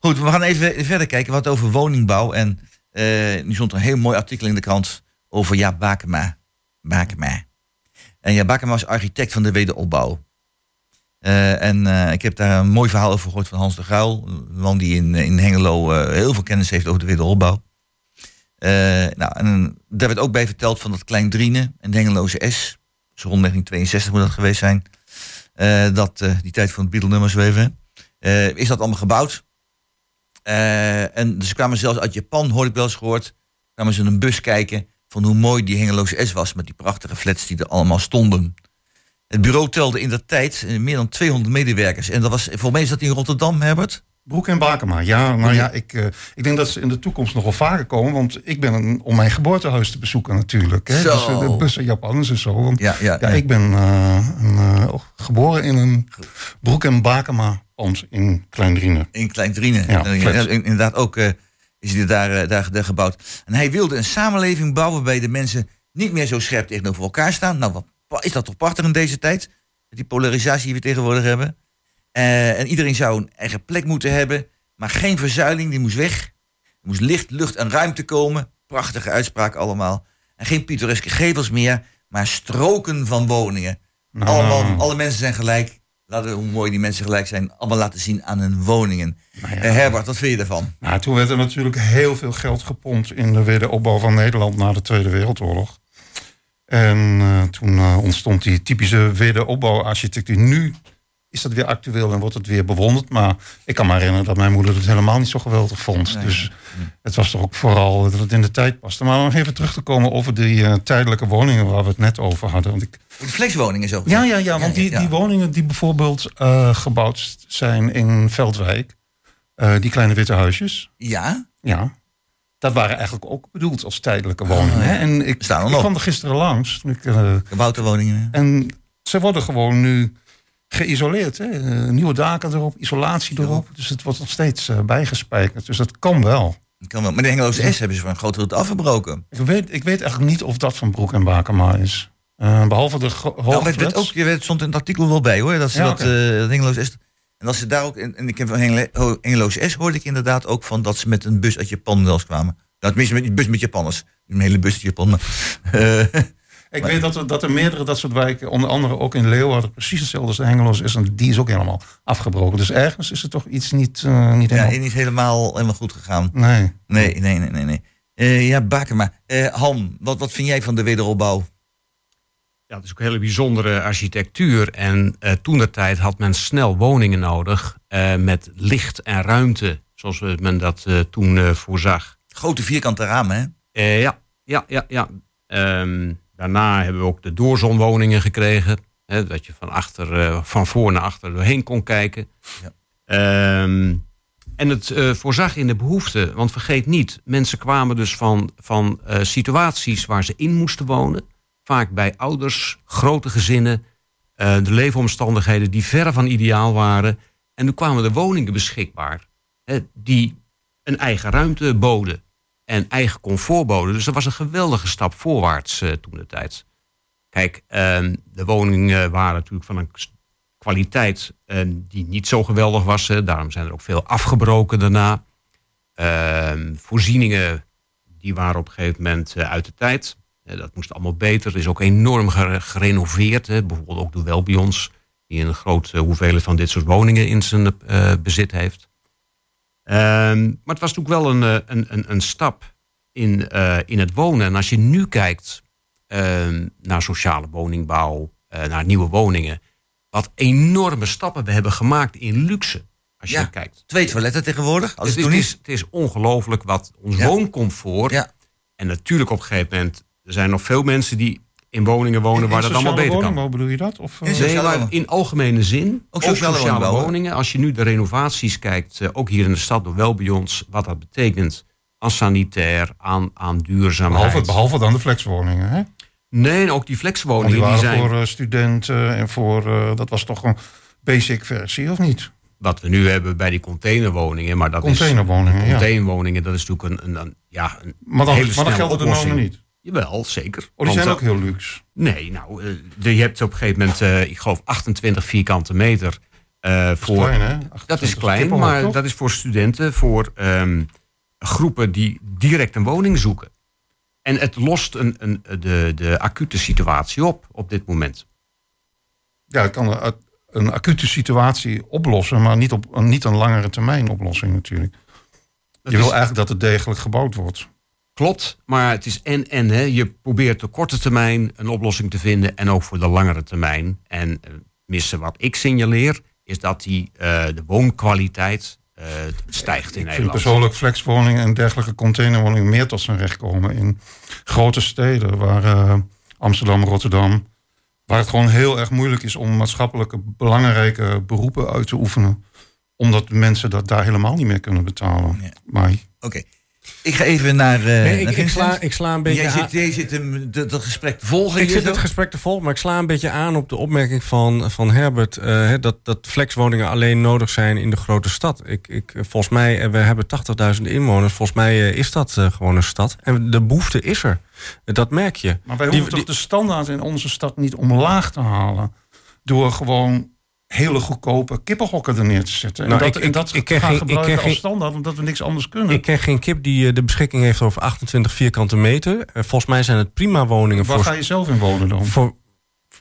Goed, we gaan even verder kijken wat over woningbouw. En eh, nu stond een heel mooi artikel in de krant over Jaap Bakema. Bakema. En Jaap Bakema was architect van de wederopbouw. Eh, en eh, ik heb daar een mooi verhaal over gehoord van Hans de Gruil. Een man die in, in Hengelo heel veel kennis heeft over de wederopbouw. Eh, nou, en daar werd ook bij verteld van dat Klein Driene en de Hengeloze S. Zo rond 1962 moet dat geweest zijn. Eh, dat, eh, die tijd van het Beatle-nummers even. is dat allemaal gebouwd. En ze kwamen zelfs uit Japan, hoorde ik wel eens gehoord. kwamen ze in een bus kijken van hoe mooi die Hengeloze S was. Met die prachtige flats die er allemaal stonden. Het bureau telde in dat tijd meer dan 200 medewerkers. En dat was, voor mij dat in Rotterdam, Herbert? Broek en Bakema, ja. Nou ja, ik, eh, ik denk dat ze in de toekomst nog wel vaker komen. Want ik ben een, om mijn geboortehuis te bezoeken natuurlijk. Hè. Zo. Dus eh, de bussen Japanners en zo. Want, Ja, ja, ja, ja. ik ben eh, een, eh, geboren in een Broek en Bakema pand in Kleindriene. In Klein Driene. Ja, inderdaad ook is hij daar, daar, daar gebouwd. En hij wilde een samenleving bouwen waarbij de mensen niet meer zo scherp tegenover elkaar staan. Nou, wat is dat toch prachtig in deze tijd? Die polarisatie die we tegenwoordig hebben. Eh, en iedereen zou een eigen plek moeten hebben. Maar geen verzuiling, die moest weg. Er moest licht, lucht en ruimte komen. Prachtige uitspraak allemaal. En geen pittoreske gevels meer, maar stroken van woningen. Nou, Allemaal, alle mensen zijn gelijk. Laten we, hoe mooi die mensen gelijk zijn, allemaal laten zien aan hun woningen. Nou ja. Eh, Herbert, wat vind je daarvan? Nou, toen werd er natuurlijk heel veel geld gepompt in de wederopbouw van Nederland na de Tweede Wereldoorlog. En eh, toen ontstond die typische wederopbouwarchitectuur. Nu is dat weer actueel en wordt het weer bewonderd. Maar ik kan me herinneren dat mijn moeder het helemaal niet zo geweldig vond. Nee. Dus het was toch ook vooral dat het in de tijd paste. Maar om even terug te komen over die eh, tijdelijke woningen waar we het net over hadden. Want ik, De flexwoningen zo. ja, ja, ja, want die, die woningen die bijvoorbeeld eh, gebouwd zijn in Veldwijk, eh, die kleine witte huisjes, Ja? ja, dat waren eigenlijk ook bedoeld als tijdelijke woningen. hè. En ik, Staan er ik nog. kwam er gisteren langs. Ik, Gebouwde woningen. en ze worden gewoon nu geïsoleerd. Hè. Eh, nieuwe daken erop, isolatie erop. Dus het wordt nog steeds eh, bijgespijkerd. Dus dat kan wel. Kan wel. Maar de Hengeloze S hebben ze voor een groot deel afgebroken. Ik weet, ik weet eigenlijk niet of dat van Broek en Bakema is. Eh, behalve de gro- Nou, werd, werd ook, er stond in het artikel wel bij hoor. Dat ze Ja, dat, dat Hengeloze S. En als ze daar ook. En, en ik heb van Hengelo- Hengeloze S hoorde ik inderdaad ook van dat ze met een bus uit Japan wel eens kwamen. Nou, tenminste met die bus met Japanners. Een hele bus uit Japan. Maar, Ik weet dat er, dat er meerdere dat soort wijken, onder andere ook in Leeuwarden, precies hetzelfde als de Hengeloos is. En die is ook helemaal afgebroken. Dus ergens is er toch iets niet, eh, niet ja, helemaal... niet helemaal, helemaal goed gegaan. Nee. Nee, nee, nee, nee. nee. Eh, ja, Bakema. Eh Han, wat, wat vind jij van de wederopbouw? Ja, het is ook een hele bijzondere architectuur. En eh toen de tijd had men snel woningen nodig eh, met licht en ruimte, zoals we- men dat eh, toen eh, voorzag. Grote vierkante ramen, hè? Eh, ja, ja, ja, ja. Ehm, daarna hebben we ook de doorzonwoningen gekregen. Hè, dat je van, achter, eh, van voor naar achter doorheen kon kijken. Ja. Ehm, en het eh, voorzag in de behoeften. Want vergeet niet, mensen kwamen dus van, van eh, situaties waar ze in moesten wonen. Vaak bij ouders, grote gezinnen. de leefomstandigheden die ver van ideaal waren. En toen kwamen er woningen beschikbaar. Hè, die een eigen ruimte boden en eigen comfort boden. Dus dat was een geweldige stap voorwaarts eh, toen de tijd. Kijk, ehm, de woningen waren natuurlijk van een kwaliteit eh, die niet zo geweldig was. Daarom zijn er ook veel afgebroken daarna. Ehm, voorzieningen die waren op een gegeven moment eh, uit de tijd. Eh, dat moest allemaal beter. Er is ook enorm gere- gerenoveerd. Bijvoorbeeld ook de Welbions, die een grote hoeveelheid van dit soort woningen in zijn bezit heeft. Ehm, maar het was natuurlijk wel een, eh, een, een, een stap in, eh, in het wonen. En als je nu kijkt ehm, naar sociale woningbouw, eh, naar nieuwe woningen, wat enorme stappen we hebben gemaakt in luxe. Als je kijkt. Twee toiletten tegenwoordig. Als Het het is, het, is, het is ongelooflijk wat ons Ja. wooncomfort. Ja. En natuurlijk op een gegeven moment, er zijn nog veel mensen die in woningen wonen waar dat allemaal beter kan. woningbouw bedoel je dat? Of, eh, In Nee, sociale maar woningen. in algemene zin. Ook sociale woningen. Als je nu de renovaties kijkt, eh, ook hier in de stad door Welbions, wat dat betekent aan sanitair, aan, aan duurzaamheid. behalve, behalve dan de flexwoningen, hè? Nee, ook die Want die flexwoningen die waren zijn... voor eh, studenten en voor... eh, dat was toch een basic versie, of niet? Wat we nu hebben bij die containerwoningen. Maar dat Containerwoningen, is, ja. Containerwoningen, dat is natuurlijk een, een, een, ja, een Maar dan, hele maar dan snelle gelden de normen niet. Jawel, zeker. Oh, die Want, zijn ook heel luxe. Nee, nou, eh, je hebt op een gegeven moment, eh, ik geloof, 28 vierkante meter. Dat is voor, klein, hè? dat is 28 klein, maar toch? dat is voor studenten, voor ehm, groepen die direct een woning zoeken. En het lost een, een, de, de acute situatie op op dit moment. Ja, het kan een, een acute situatie oplossen, maar niet op een, niet een langere termijn oplossing natuurlijk. Dat je wil is- eigenlijk dat het degelijk gebouwd wordt. Klopt, maar het is en en. Hè. Je probeert de korte termijn een oplossing te vinden en ook voor de langere termijn. En eh, missen wat ik signaleer, is dat die, eh, de woonkwaliteit eh, stijgt in Ik vind Nederland. persoonlijk flexwoningen en dergelijke containerwoningen meer tot zijn recht komen in grote steden, waar eh, Amsterdam, Rotterdam, waar het gewoon heel erg moeilijk is om maatschappelijke belangrijke beroepen uit te oefenen, omdat mensen dat daar helemaal niet meer kunnen betalen. Ja. Maar Oké. Ik ga even naar, eh Nee, naar ik, Vincent. sla, ik sla een beetje Jij aan- zit, jij zit hem, dat, gesprek te volgen Ik zit zo? het gesprek te volgen, maar ik sla een beetje aan op de opmerking van, van Herbert. eh, hè, dat, dat flexwoningen alleen nodig zijn in de grote stad. Ik, ik, volgens mij, eh, we hebben 80.000 inwoners. Volgens mij eh, is dat eh, gewoon een stad. En de behoefte is er. Dat merk je. Maar wij Die- hoeven toch de standaard in onze stad niet omlaag te halen. Door gewoon hele goedkope kippenhokken er neer te zetten. Nou, en dat, ik- en ik- dat ik gaan ik gebruiken ken als standaard. Omdat we niks anders kunnen. Ik ken geen kip die eh, de beschikking heeft over 28 vierkante meter. Eh, volgens mij zijn het prima woningen Waar voor, ga je zelf in wonen dan? voor.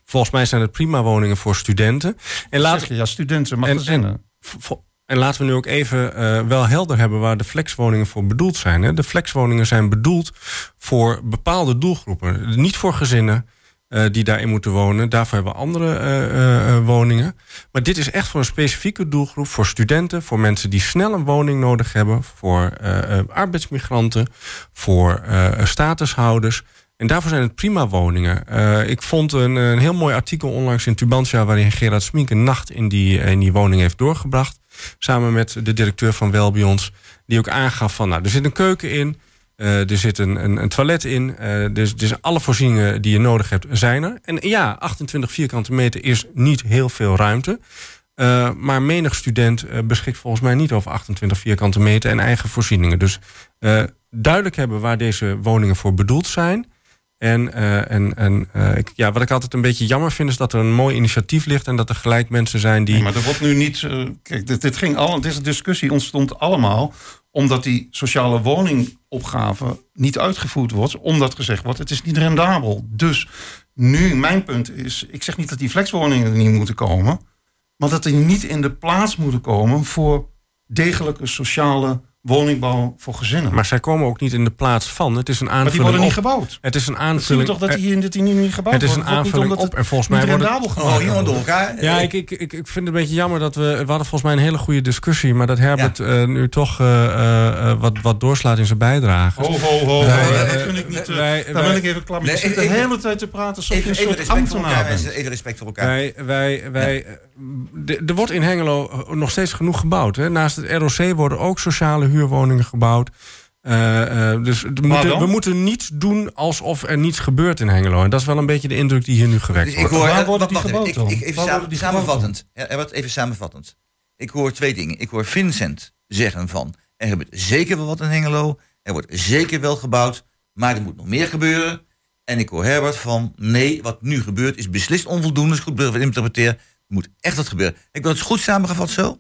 Volgens mij zijn het prima woningen voor studenten. En laat, Zeg je, ja, studenten, maar En- gezinnen. Vo- En laten we nu ook even eh, wel helder hebben waar de flexwoningen voor bedoeld zijn. Hè. De flexwoningen zijn bedoeld voor bepaalde doelgroepen. Niet voor gezinnen eh, die daarin moeten wonen. Daarvoor hebben we andere eh, eh, woningen. Maar dit is echt voor een specifieke doelgroep. Voor studenten, voor mensen die snel een woning nodig hebben. Voor arbeidsmigranten, voor statushouders. En daarvoor zijn het prima woningen. Ik vond een, een heel mooi artikel onlangs in Tubantia... waarin Gerard Smink een nacht in die, in die woning heeft doorgebracht. Samen met de directeur van Welbions. Die ook aangaf van, nou, er zit een keuken in... eh, er zit een, een, een toilet in. eh, dus, dus alle voorzieningen die je nodig hebt zijn er. En ja, 28 vierkante meter is niet heel veel ruimte. Eh, maar menig student beschikt volgens mij niet over 28 vierkante meter en eigen voorzieningen. Dus duidelijk hebben waar deze woningen voor bedoeld zijn. En, en, en ja, wat ik altijd een beetje jammer vind, is dat er een mooi initiatief ligt en dat er gelijk mensen zijn die. Maar er wordt nu niet. kijk, dit, dit ging al, deze discussie ontstond allemaal omdat die sociale woningopgave niet uitgevoerd wordt, omdat gezegd wordt het is niet rendabel. Dus nu mijn punt is, ik zeg niet dat die flexwoningen er niet moeten komen, maar dat die niet in de plaats moeten komen voor degelijke sociale woningbouw voor gezinnen. Maar zij komen ook niet in de plaats van. Het is een Maar die aanvulling worden niet op. gebouwd. Het is een Dat zien we aanvulling. toch dat die, dat die nu niet gebouwd het is een wordt aanvulling op. En volgens mij niet wordt het- Oh, door elkaar. Ja, ik, ik, ik, ik vind het een beetje jammer dat we... We hadden volgens mij een hele goede discussie... maar dat Herbert eh, nu toch eh, eh, eh, wat, wat doorslaat in zijn bijdrage. Ho, ho, ho. Dat vind ik niet... wij- daar wij- ben ik even klaar mee. Nee, zit de hele tijd te praten alsof je een even soort respect voor ambtenaar elkaar. bent. mensen. Even respect voor elkaar. Wij, wij, wij, er wordt in Hengelo nog steeds genoeg gebouwd. Hè. Naast het ROC worden ook sociale huurwoningen gebouwd. Eh, eh, dus we moeten, we moeten niets doen alsof er niets gebeurt in Hengelo. En dat is wel een beetje de indruk die hier nu gewekt Dus ik wordt. hoor, Waar eh, worden die gebouwd even, ik, ik, even samen- die samenvattend. Ja, eh, wat, even samenvattend. Ik hoor twee dingen. Ik hoor Vincent zeggen van... er gebeurt zeker wel wat in Hengelo. Er wordt zeker wel gebouwd. Maar er moet nog meer gebeuren. En ik hoor Herbert van... nee, wat nu gebeurt is beslist onvoldoende. Is goed ik interpreteer. Moet echt wat gebeuren. Ik wil het goed samengevat zo.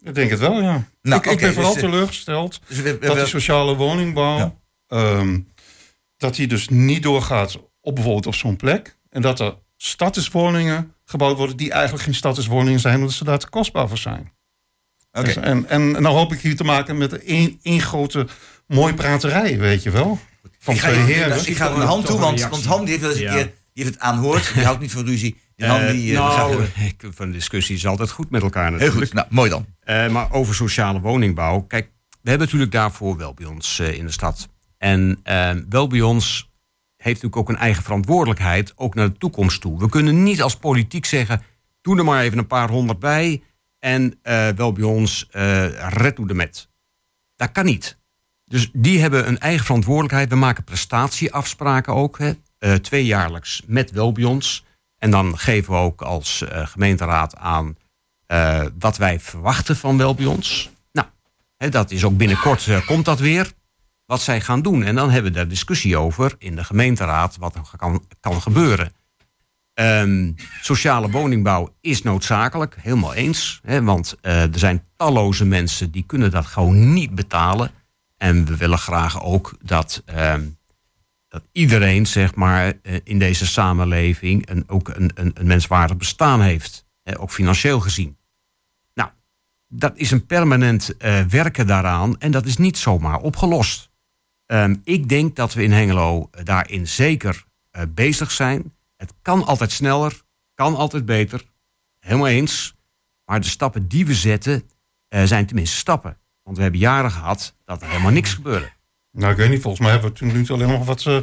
Ik denk het wel, ja. Nou, ik, ik ben vooral dus, eh, teleurgesteld Dus we, we- dat die sociale woningbouw... Ja. ehm, dat die dus niet doorgaat op bijvoorbeeld op zo'n plek. En dat er statuswoningen gebouwd worden... die eigenlijk geen statuswoningen zijn... omdat ze daar te kostbaar voor zijn. Oké. Dus, en, en nou hoop ik hier te maken met één één grote mooi praterij, weet je wel. Van ik ga, twee ik, heren. ik ga naar Han toe, een want, want Han die heeft wel eens een Ja. keer... die heeft het aanhoord. Die houdt niet van ruzie. Die Eh, die... eh, nou, ik, van discussie is altijd goed met elkaar Heel goed. Nou, mooi dan. Eh, maar over sociale woningbouw. Kijk, we hebben natuurlijk daarvoor wel bij ons eh, in de stad. En eh, wel bij ons heeft natuurlijk ook een eigen verantwoordelijkheid, ook naar de toekomst toe. We kunnen niet als politiek zeggen, doe er maar even een paar honderd bij en eh, wel bij ons eh red doe de met. Dat kan niet. Dus die hebben een eigen verantwoordelijkheid. We maken prestatieafspraken ook. Hè. Eh, tweejaarlijks met Welbions. En dan geven we ook als eh, gemeenteraad aan eh, wat wij verwachten van Welbions. Nou, hè, dat is ook binnenkort komt dat weer. Wat zij gaan doen. En dan hebben we daar discussie over in de gemeenteraad wat er kan, gebeuren. Ehm, sociale woningbouw is noodzakelijk, helemaal eens. Hè, want er zijn talloze mensen die kunnen dat gewoon niet betalen. En we willen graag ook dat, ehm, dat iedereen zeg maar, eh, in deze samenleving een, ook een, een, menswaardig bestaan heeft. Ook financieel gezien. Nou, dat is een permanent eh, werken daaraan en dat is niet zomaar opgelost. Ehm, ik denk dat we in Hengelo daarin zeker eh, bezig zijn. Het kan altijd sneller, kan altijd beter. Helemaal eens. Maar de stappen die we zetten eh, zijn tenminste stappen. Want we hebben jaren gehad dat er helemaal niks gebeurde. Nou, ik weet niet, volgens mij hebben we toen nu alleen nog wat eh,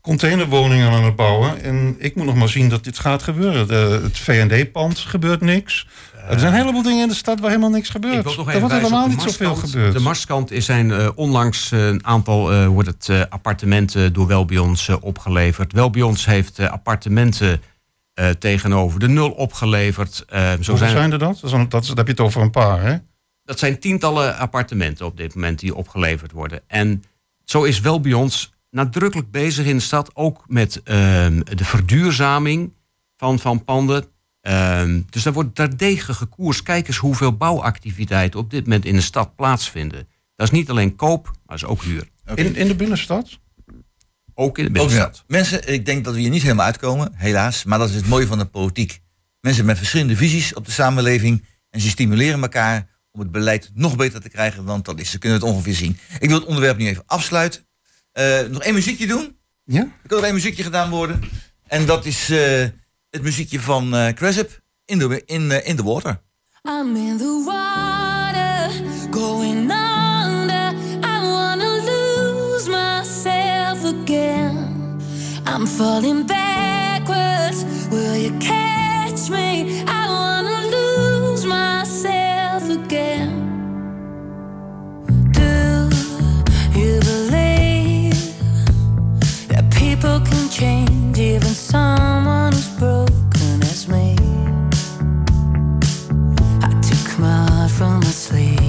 containerwoningen aan het bouwen. En ik moet nog maar zien dat dit gaat gebeuren. De, het V&D-pand gebeurt niks. er zijn een heleboel dingen in de stad waar helemaal niks gebeurt. Ik wil nog er wordt helemaal niet zoveel gebeurd. De Marskant is zijn eh, onlangs eh, een aantal eh, wordt het, eh, appartementen door Welbions eh, opgeleverd. Welbions heeft eh, appartementen eh, tegenover de nul opgeleverd. Eh, zo Hoeveel zijn, zijn er dat? Dat, dat, dan heb je het over een paar, hè? dat zijn tientallen appartementen op dit moment die opgeleverd worden. En zo is Welbions nadrukkelijk bezig in de stad, ook met ehm, de verduurzaming van, van panden. Ehm, dus daar wordt terdege gekoers. Kijk eens hoeveel bouwactiviteiten op dit moment in de stad plaatsvinden. Dat is niet alleen koop, maar dat is ook huur. In, in de binnenstad? Ook in de Ook binnenstad. ja. Mensen, ik denk dat we hier niet helemaal uitkomen, helaas. Maar dat is het mooie van de politiek. Mensen met verschillende visies op de samenleving. En ze stimuleren elkaar om het beleid nog beter te krijgen dan dat is. Ze kunnen het ongeveer zien. Ik wil het onderwerp nu even afsluiten. Eh, nog één muziekje doen. Ja? Er kan nog één muziekje gedaan worden. En dat is eh, het muziekje van eh Cresip, In the, in, eh, in the Water. I'm in the water, going under. I wanna lose myself again. I'm falling backwards. Will you catch me? I change, even someone as broken as me? I took my heart from my sleeve.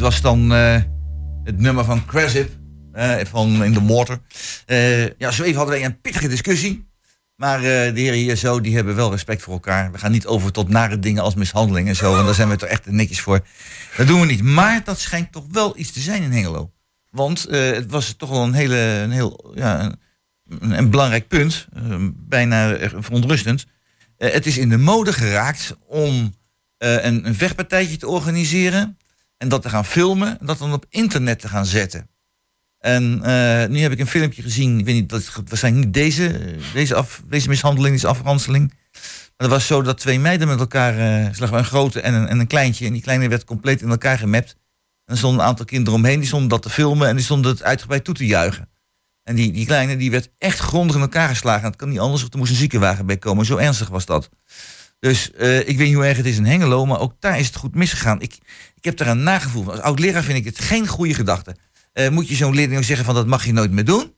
Dit was dan eh, het nummer van Crasip eh, van In the Water. Eh, ja, zo even hadden wij een pittige discussie. Maar de heren hier zo, die hebben wel respect voor elkaar. We gaan niet over tot nare dingen als mishandeling en zo. Want daar zijn we toch echt netjes voor. Dat doen we niet. Maar dat schijnt toch wel iets te zijn in Hengelo. Want het was toch wel een, hele, een heel ja, een, een belangrijk punt. bijna verontrustend. Het is in de mode geraakt om een, een vechtpartijtje te organiseren. En dat te gaan filmen. En dat dan op internet te gaan zetten. En eh, nu heb ik een filmpje gezien. Ik weet niet, dat is waarschijnlijk niet deze, eh, deze, af, deze mishandeling, deze afranseling. Maar dat was zo dat twee meiden met elkaar, eh slag een grote en een, en een kleintje. En die kleine werd compleet in elkaar gemapt. En er stonden een aantal kinderen omheen, die stonden dat te filmen en die stonden het uitgebreid toe te juichen. En die, die kleine die werd echt grondig in elkaar geslagen. Dat kan niet anders, of er moest een ziekenwagen bij komen. Zo ernstig was dat. Dus eh, ik weet niet hoe erg het is in Hengelo, maar ook daar is het goed misgegaan. Ik, ik heb daar een nagevoel van. Als oud-leraar vind ik het geen goede gedachte. Eh, moet je zo'n leerling ook zeggen van dat mag je nooit meer doen?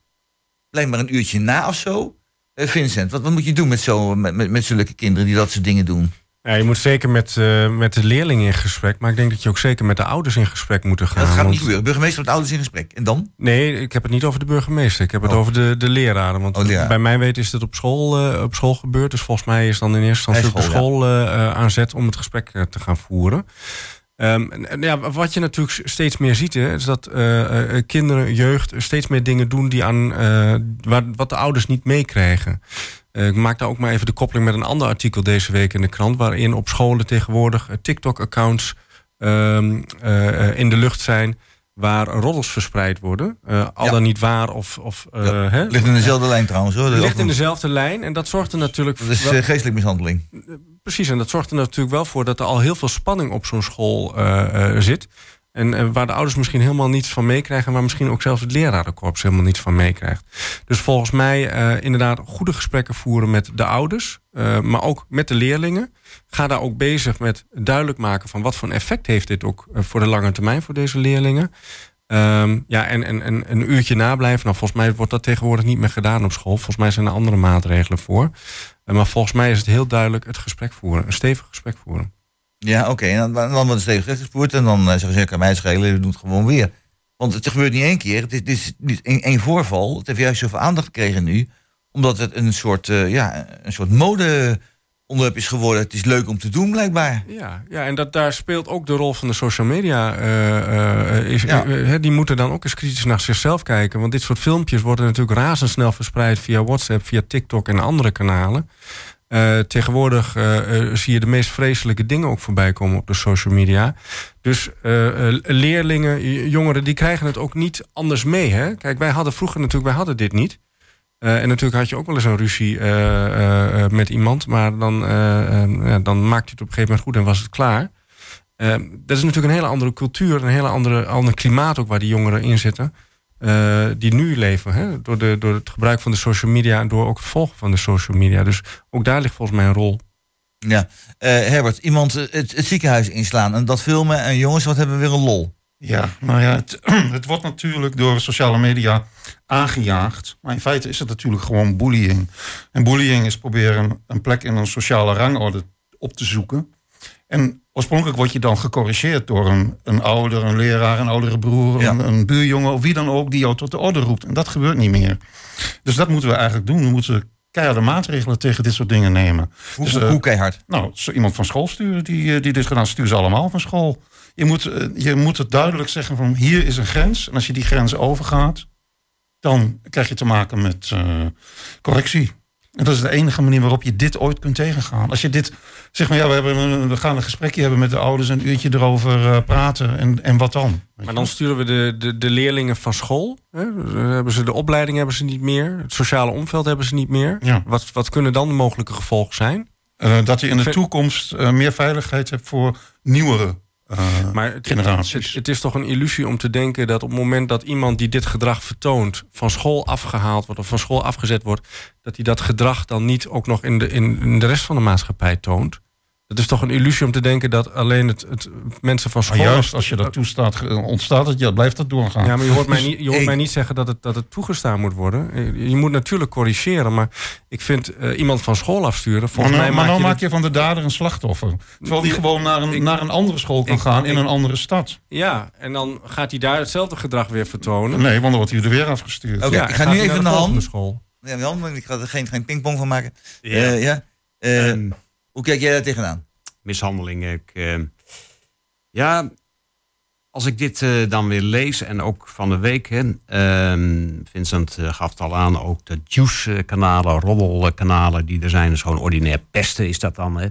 Blijf maar een uurtje na of zo. Eh, Vincent, wat, wat moet je doen met, zo, met, met, met zulke kinderen die dat soort dingen doen? Ja, je moet zeker met, eh, met de leerlingen in gesprek. Maar ik denk dat je ook zeker met de ouders in gesprek moet gaan. dat gaat niet gebeuren. Burgemeester met ouders in gesprek. En dan? Nee, ik heb het niet over de burgemeester. Ik heb het Oh. over de, de leraren. Want Oh, leraar. bij mijn weten is dit op school, eh, op school gebeurd. Dus volgens mij is dan in eerste instantie op de school eh, eh, aan zet om het gesprek te gaan voeren. Ehm, en, ja, wat je natuurlijk steeds meer ziet, hè, is dat eh, eh, kinderen, jeugd steeds meer dingen doen die aan, eh, waar, wat de ouders niet meekrijgen. Eh, ik maak daar ook maar even de koppeling met een ander artikel deze week in de krant, waarin op scholen tegenwoordig eh, TikTok-accounts ehm, eh, eh, in de lucht zijn waar roddels verspreid worden. Eh, al Ja. dan niet waar of... of eh, Ja, hè? Ligt in dezelfde lijn trouwens hoor. Ligt in dezelfde lijn en dat zorgt er natuurlijk... dat is eh, geestelijke mishandeling. Precies, en dat zorgt er natuurlijk wel voor dat er al heel veel spanning op zo'n school eh, eh, zit. En waar de ouders misschien helemaal niets van meekrijgen, maar misschien ook zelfs het lerarenkorps helemaal niets van meekrijgt. Dus volgens mij eh, inderdaad goede gesprekken voeren met de ouders, maar ook met de leerlingen. Ga daar ook bezig met duidelijk maken van wat voor een effect heeft dit ook voor de lange termijn voor deze leerlingen. Ehm, ja, en, en, en een uurtje nablijven. Nou, volgens mij wordt dat tegenwoordig niet meer gedaan op school. Volgens mij zijn er andere maatregelen voor. Eh, maar volgens mij is het heel duidelijk het gesprek voeren. Een stevig gesprek voeren. Ja, oké. Dan, dan wordt het steeds gespoord en dan eh, zeggen ze, kan mij schelen, we doen het gewoon weer. Want het gebeurt niet één keer. Het is, het is niet één, één voorval. Het heeft juist zoveel aandacht gekregen nu. Omdat het een soort, eh, ja, een soort mode onderwerp is geworden. Het is leuk om te doen, blijkbaar. Ja, ja en dat, daar speelt ook de rol van de social media. eh, eh, is, Ja. eh, die moeten dan ook eens kritisch naar zichzelf kijken. Want dit soort filmpjes worden natuurlijk razendsnel verspreid via WhatsApp, via TikTok en andere kanalen. Tegenwoordig zie je de meest vreselijke dingen ook voorbij komen op de social media. Dus leerlingen, jongeren, die krijgen het ook niet anders mee. Hè? Kijk, wij hadden vroeger natuurlijk, wij hadden dit niet. Eh, en natuurlijk had je ook wel eens een ruzie eh, eh, met iemand, maar dan, dan maakte je het op een gegeven moment goed en was het klaar. Dat is natuurlijk een hele andere cultuur, een hele andere, ander klimaat ook waar die jongeren in zitten. die nu leven, hè? Door, de, door het gebruik van de social media en door ook het volgen van de social media. Dus ook daar ligt volgens mij een rol. Ja. Herbert, iemand het, het ziekenhuis inslaan en dat filmen. En jongens, wat hebben we weer een lol. Ja, nou ja, het, het wordt natuurlijk door sociale media aangejaagd. Maar in feite is het natuurlijk gewoon bullying. En bullying is proberen een plek in een sociale rangorde op te zoeken. En oorspronkelijk word je dan gecorrigeerd door een, een ouder, een leraar, een oudere broer, Ja. een, een buurjongen of wie dan ook die jou tot de orde roept. En dat gebeurt niet meer. Dus dat moeten we eigenlijk doen. We moeten keiharde maatregelen tegen dit soort dingen nemen. Hoe, Dus, hoe, eh, hoe keihard? nou, zo iemand van school sturen die, eh, die dit gedaan, stuur ze allemaal van school. Je moet, eh, je moet het duidelijk zeggen van hier is een grens. En als je die grens overgaat, dan krijg je te maken met eh, correctie. En dat is de enige manier waarop je dit ooit kunt tegengaan. Als je dit, zeg maar ja, we, hebben, we gaan een gesprekje hebben met de ouders, een uurtje erover eh, praten. En, en wat dan? Maar dan sturen we de, de, de leerlingen van school. Hè? Hebben ze de opleiding hebben ze niet meer. Het sociale omveld hebben ze niet meer. Ja. Wat, wat kunnen dan de mogelijke gevolgen zijn? Dat je in de toekomst meer veiligheid hebt voor nieuwere eh, Maar het, generaties. Het, het is toch een illusie om te denken dat op het moment dat iemand die dit gedrag vertoont, van school afgehaald wordt of van school afgezet wordt, dat hij dat gedrag dan niet ook nog in de, in, in de rest van de maatschappij toont. Het is toch een illusie om te denken dat alleen het, het mensen van Maar school... juist als je dat toestaat, ontstaat het, ja, blijft dat doorgaan. Ja, maar je hoort mij niet, je hoort Ik- mij niet zeggen dat het, dat het toegestaan moet worden. Je- moet natuurlijk corrigeren, maar ik vind eh, iemand van school afsturen... Maar Volgens nou, mij maar maak nou je maak je van de dader een slachtoffer. Terwijl die gewoon naar een, ik- naar een andere school kan ik- gaan in ik- een andere stad. Ja, en dan gaat hij daar hetzelfde gedrag weer vertonen. Nee, want dan wordt hij er weer afgestuurd. Oké, Ja, ik ga nu even naar de volgende school. Ja, ik ga er geen, geen pingpong van maken. Ja. Eh, ja. Eh, Ehm, hoe kijk jij daar tegenaan? mishandeling. Ik, eh, ja, als ik dit eh, dan weer lees en ook van de week, hè, ehm, Vincent eh, gaf het al aan, ook de juice-kanalen, roddelkanalen die er zijn, dus gewoon ordinair pesten is dat dan. Hè.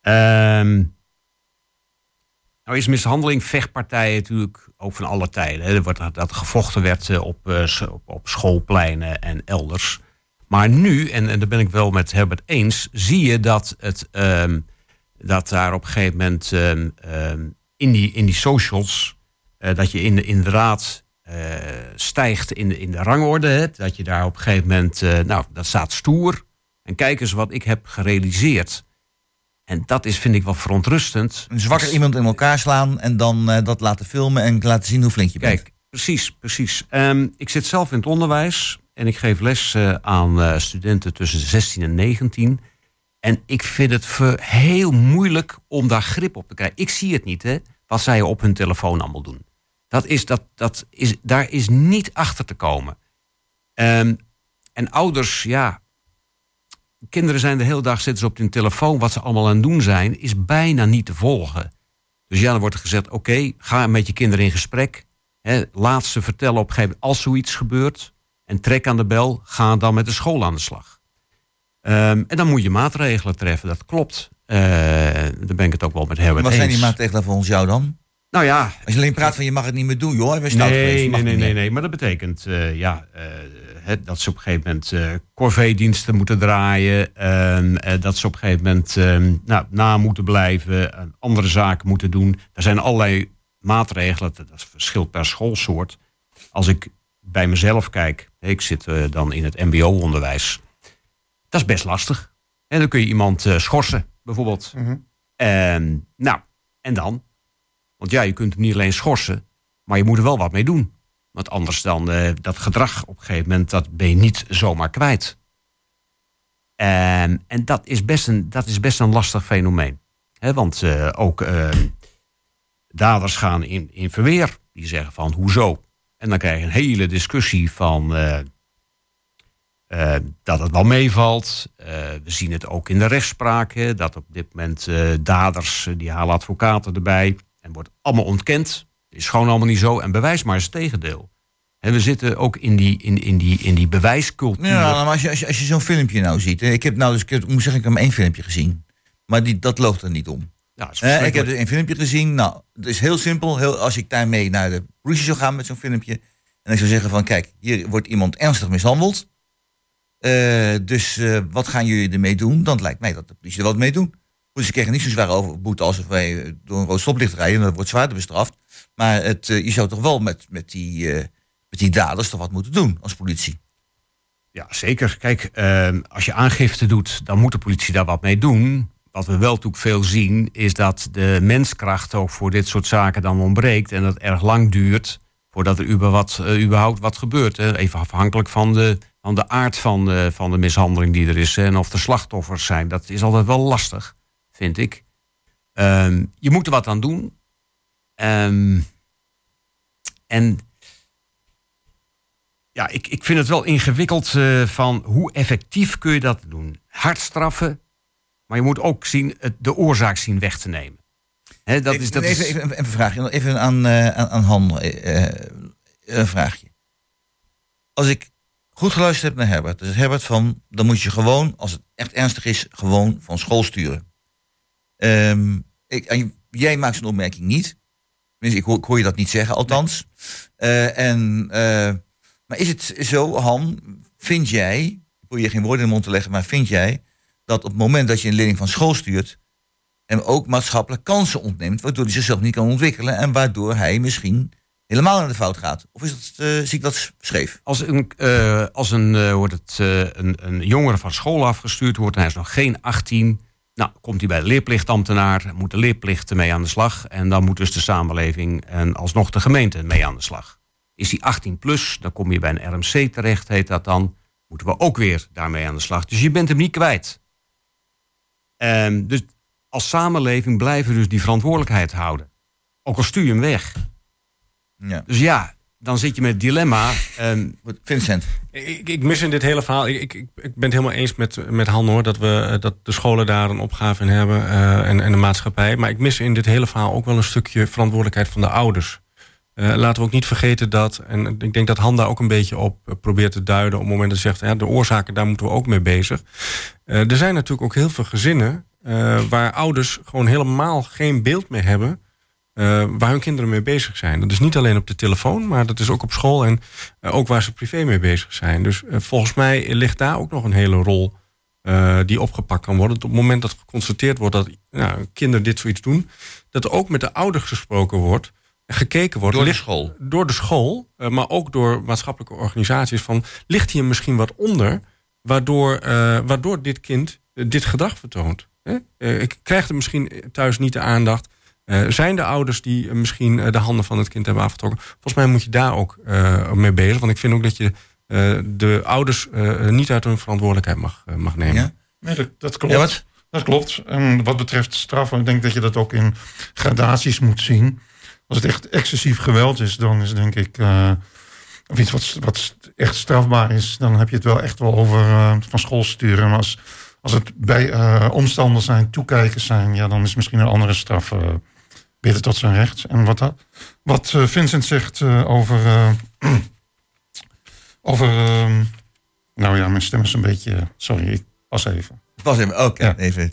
Ehm, nou is mishandeling, vechtpartijen natuurlijk ook van alle tijden. Hè. Er wordt dat, gevochten werd op, op, op schoolpleinen en elders. Maar nu, en, en daar ben ik wel met Herbert eens, zie je dat, het, ehm, dat daar op een gegeven moment ehm, ehm, in, die, in die socials, eh, dat je in de, inderdaad eh, stijgt in de, in de rangorde. Hè, dat je daar op een gegeven moment, eh, nou, dat staat stoer. En kijk eens wat ik heb gerealiseerd. En dat is, vind ik wel verontrustend. Een zwakker Dus- iemand in elkaar slaan en dan dat laten filmen en laten zien hoe flink je bent. Kijk, precies, precies. Ik zit zelf in het onderwijs en ik geef les eh, aan eh, studenten tussen de 16 en 19. En ik vind het heel moeilijk om daar grip op te krijgen. Ik zie het niet, hè, wat zij op hun telefoon allemaal doen. Dat is, dat, dat is, daar is niet achter te komen. Ehm, en ouders, ja. Kinderen zijn de hele dag zitten ze op hun telefoon. Wat ze allemaal aan het doen zijn, is bijna niet te volgen. Dus ja, dan wordt er gezegd: oké, ga met je kinderen in gesprek. Hè, laat ze vertellen op een gegeven moment als zoiets gebeurt. En trek aan de bel, ga dan met de school aan de slag. Ehm, en dan moet je maatregelen treffen, dat klopt. Eh daar ben ik het ook wel met Herbert Wat zijn die eens. maatregelen volgens jou dan? Nou ja, Als je alleen praat van je mag het niet meer doen, joh. We stout geweest, Nee, nee, nee, nee, nee. Maar dat betekent eh, ja, eh, het, dat ze op een gegeven moment eh corvée-diensten moeten draaien. ehm, eh, dat ze op een gegeven moment ehm, nou, na moeten blijven. en andere zaken moeten doen. Er zijn allerlei maatregelen. Dat verschilt per schoolsoort. Als ik bij mezelf kijk. Ik zit eh, dan in het mbo-onderwijs. Dat is best lastig. En dan kun je iemand eh, schorsen, bijvoorbeeld. En, nou, en dan? Want ja, je kunt hem niet alleen schorsen, maar je moet er wel wat mee doen. Want anders dan eh, dat gedrag op een gegeven moment, dat ben je niet zomaar kwijt. En, en dat, is best een, dat is best een lastig fenomeen. Hè, want ook eh, daders gaan in, in verweer. Die zeggen van, hoezo? En dan krijg je een hele discussie van... eh, eh, dat het wel meevalt. Eh, we zien het ook in de rechtspraak. hè, dat op dit moment daders, die halen advocaten erbij. En wordt allemaal ontkend. Is gewoon allemaal niet zo. En bewijs maar eens het tegendeel. En we zitten ook in die, in, in die, in die bewijscultuur. Ja, maar als je, als je, als je zo'n filmpje nou ziet. Ik heb nou dus, ik heb, moet zeggen, ik heb maar één filmpje gezien. Maar die, dat loogt er niet om. Eh, ik heb een filmpje gezien. Nou, het is heel simpel. Heel, als ik daarmee naar de politie zou gaan met zo'n filmpje. En ik zou zeggen van, kijk, hier wordt iemand ernstig mishandeld. Eh, dus eh, wat gaan jullie ermee doen? Dan lijkt mij dat de politie er wat mee doen. Dus ze krijgen niet zo zware over- boete als wij door een rood stoplicht rijden. Dat wordt zwaarder bestraft. Maar het, je zou toch wel met, met, die, met die daders toch wat moeten doen als politie. Ja, zeker. Kijk, ehm, als je aangifte doet, dan moet de politie daar wat mee doen. Wat we wel natuurlijk veel zien, is dat de menskracht ook voor dit soort zaken dan ontbreekt. En dat erg lang duurt voordat er eh, überhaupt wat gebeurt. Hè. Even afhankelijk van de, van de aard van de, van de mishandeling die er is. En of er slachtoffers zijn. Dat is altijd wel lastig, vind ik. Ehm, je moet er wat aan doen. Ehm, en ja, ik, ik vind het wel ingewikkeld eh, van hoe effectief kun je dat doen. Hard straffen, maar je moet ook zien, het, de oorzaak zien weg te nemen. Dat is, dat even, even, even een vraagje. Even aan, eh, aan, aan Han eh, eh, een vraagje. Als ik goed geluisterd heb naar Herbert. Dus Herbert van, dan moet je gewoon, als het echt ernstig is, gewoon van school sturen. Ehm, ik, en jij maakt zo'n opmerking niet. Ik hoor, ik hoor je dat niet zeggen, althans. En, maar is het zo, Han, vind jij, ik wil je geen woorden in de mond te leggen, maar vind jij dat op het moment dat je een leerling van school stuurt, hem ook maatschappelijk kansen ontneemt, waardoor hij zichzelf niet kan ontwikkelen en waardoor hij misschien helemaal naar de fout gaat? Of is dat, eh, zie ik dat scheef? als een, eh, als een, eh, wordt het, een, een jongere van school afgestuurd wordt en hij is nog geen 18, Nou, komt hij bij de leerplichtambtenaar, moet de leerplichten mee aan de slag. En dan moet dus de samenleving en alsnog de gemeente mee aan de slag. Is hij 18 plus, dan kom je bij een RMC terecht, heet dat dan. Moeten we ook weer daarmee aan de slag. Dus je bent hem niet kwijt. En dus als samenleving blijven we dus die verantwoordelijkheid houden. Ook al stuur je hem weg. Ja. Dus ja, dan zit je met het dilemma. ehm, Vincent. Ik, ik mis in dit hele verhaal. Ik, ik, ik ben het helemaal eens met, met Han hoor. Dat, we, eh, dat de scholen daar een opgave in hebben. eh, en, en de maatschappij. Maar ik mis in dit hele verhaal ook wel een stukje verantwoordelijkheid van de ouders. Eh, laten we ook niet vergeten dat. En ik denk dat Han daar ook een beetje op probeert te duiden. op het moment dat hij zegt. Ja, de oorzaken, daar moeten we ook mee bezig. Eh, er zijn natuurlijk ook heel veel gezinnen. eh, waar ouders gewoon helemaal geen beeld meer hebben. eh, waar hun kinderen mee bezig zijn. Dat is niet alleen op de telefoon, maar dat is ook op school en ook waar ze privé mee bezig zijn. Dus volgens mij ligt daar ook nog een hele rol die opgepakt kan worden. Op het moment dat geconstateerd wordt dat nou, kinderen dit zoiets doen, dat er ook met de ouders gesproken wordt en gekeken wordt. Door de ligt- school. Door de school, maar ook door maatschappelijke organisaties. Van, ligt hier misschien wat onder, waardoor, eh, waardoor dit kind eh, dit gedrag vertoont? Hè? Eh, ik krijg er misschien thuis niet de aandacht. Eh, zijn de ouders die misschien de handen van het kind hebben afgetrokken? Volgens mij moet je daar ook eh, mee bezig. Want ik vind ook dat je eh, de ouders eh, niet uit hun verantwoordelijkheid mag, mag nemen. Ja? Nee, dat, dat klopt. Ja, wat? Dat klopt. En wat betreft straffen, ik denk dat je dat ook in gradaties moet zien. Als het echt excessief geweld is, dan is denk ik. eh, of iets wat, wat echt strafbaar is, dan heb je het wel echt wel over eh, van school sturen. Maar als, als het bij eh, omstanders zijn, toekijkers zijn, ja, dan is misschien een andere straf eh, beter tot zijn recht. En wat, dat- wat Vincent zegt over. over. ehm, nou ja, mijn stem is een beetje. Sorry, ik pas even. Pas even, oké, Ja. even.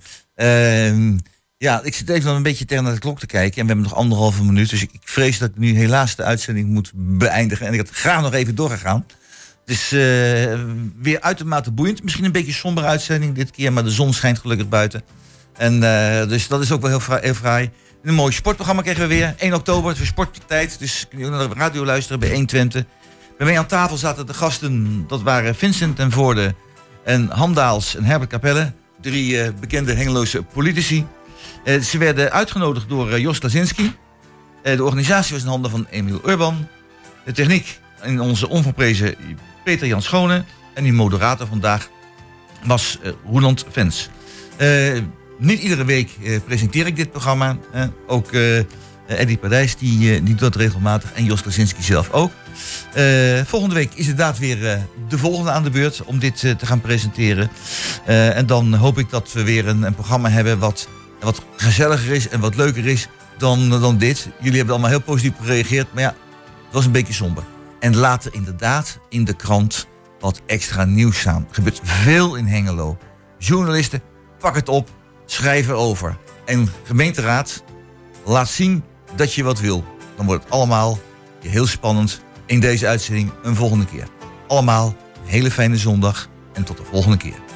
Ja, ik zit even een beetje tegen naar de klok te kijken. En we hebben nog anderhalve minuut. Dus ik, vrees dat ik nu helaas de uitzending moet beëindigen. En ik had graag nog even doorgegaan. Is eh, weer uitermate boeiend. Misschien een beetje somber uitzending dit keer. Maar de zon schijnt gelukkig buiten. En eh, dus dat is ook wel heel, fra- heel fraai. Een mooi sportprogramma krijgen we weer. 1 oktober, het is sporttijd. Dus kun je ook naar de radio luisteren bij 120. Bij mij aan tafel zaten de gasten. Dat waren Vincent en Voorde en Hamdaals en Herbert Capelle. Drie eh, bekende Hengeloze politici. Eh, ze werden uitgenodigd door eh, Jos Lazinski. Eh, de organisatie was in handen van Emiel Urban. De techniek in onze onverprezen Peter Jan Schone. En die moderator vandaag was Roeland Vens. Niet iedere week presenteer ik dit programma. ook Eddie Padijs die, die doet dat regelmatig. En Jos Lazinski zelf ook. Volgende week is inderdaad weer de volgende aan de beurt om dit te gaan presenteren. En dan hoop ik dat we weer een, een programma hebben wat, wat gezelliger is en wat leuker is dan, dan dit. Jullie hebben allemaal heel positief gereageerd, maar ja, het was een beetje somber. En later inderdaad in de krant wat extra nieuws staan. Er gebeurt veel in Hengelo. Journalisten, pak het op, schrijf erover. En gemeenteraad, laat zien dat je wat wil. Dan wordt het allemaal heel spannend in deze uitzending een volgende keer. Allemaal een hele fijne zondag en tot de volgende keer.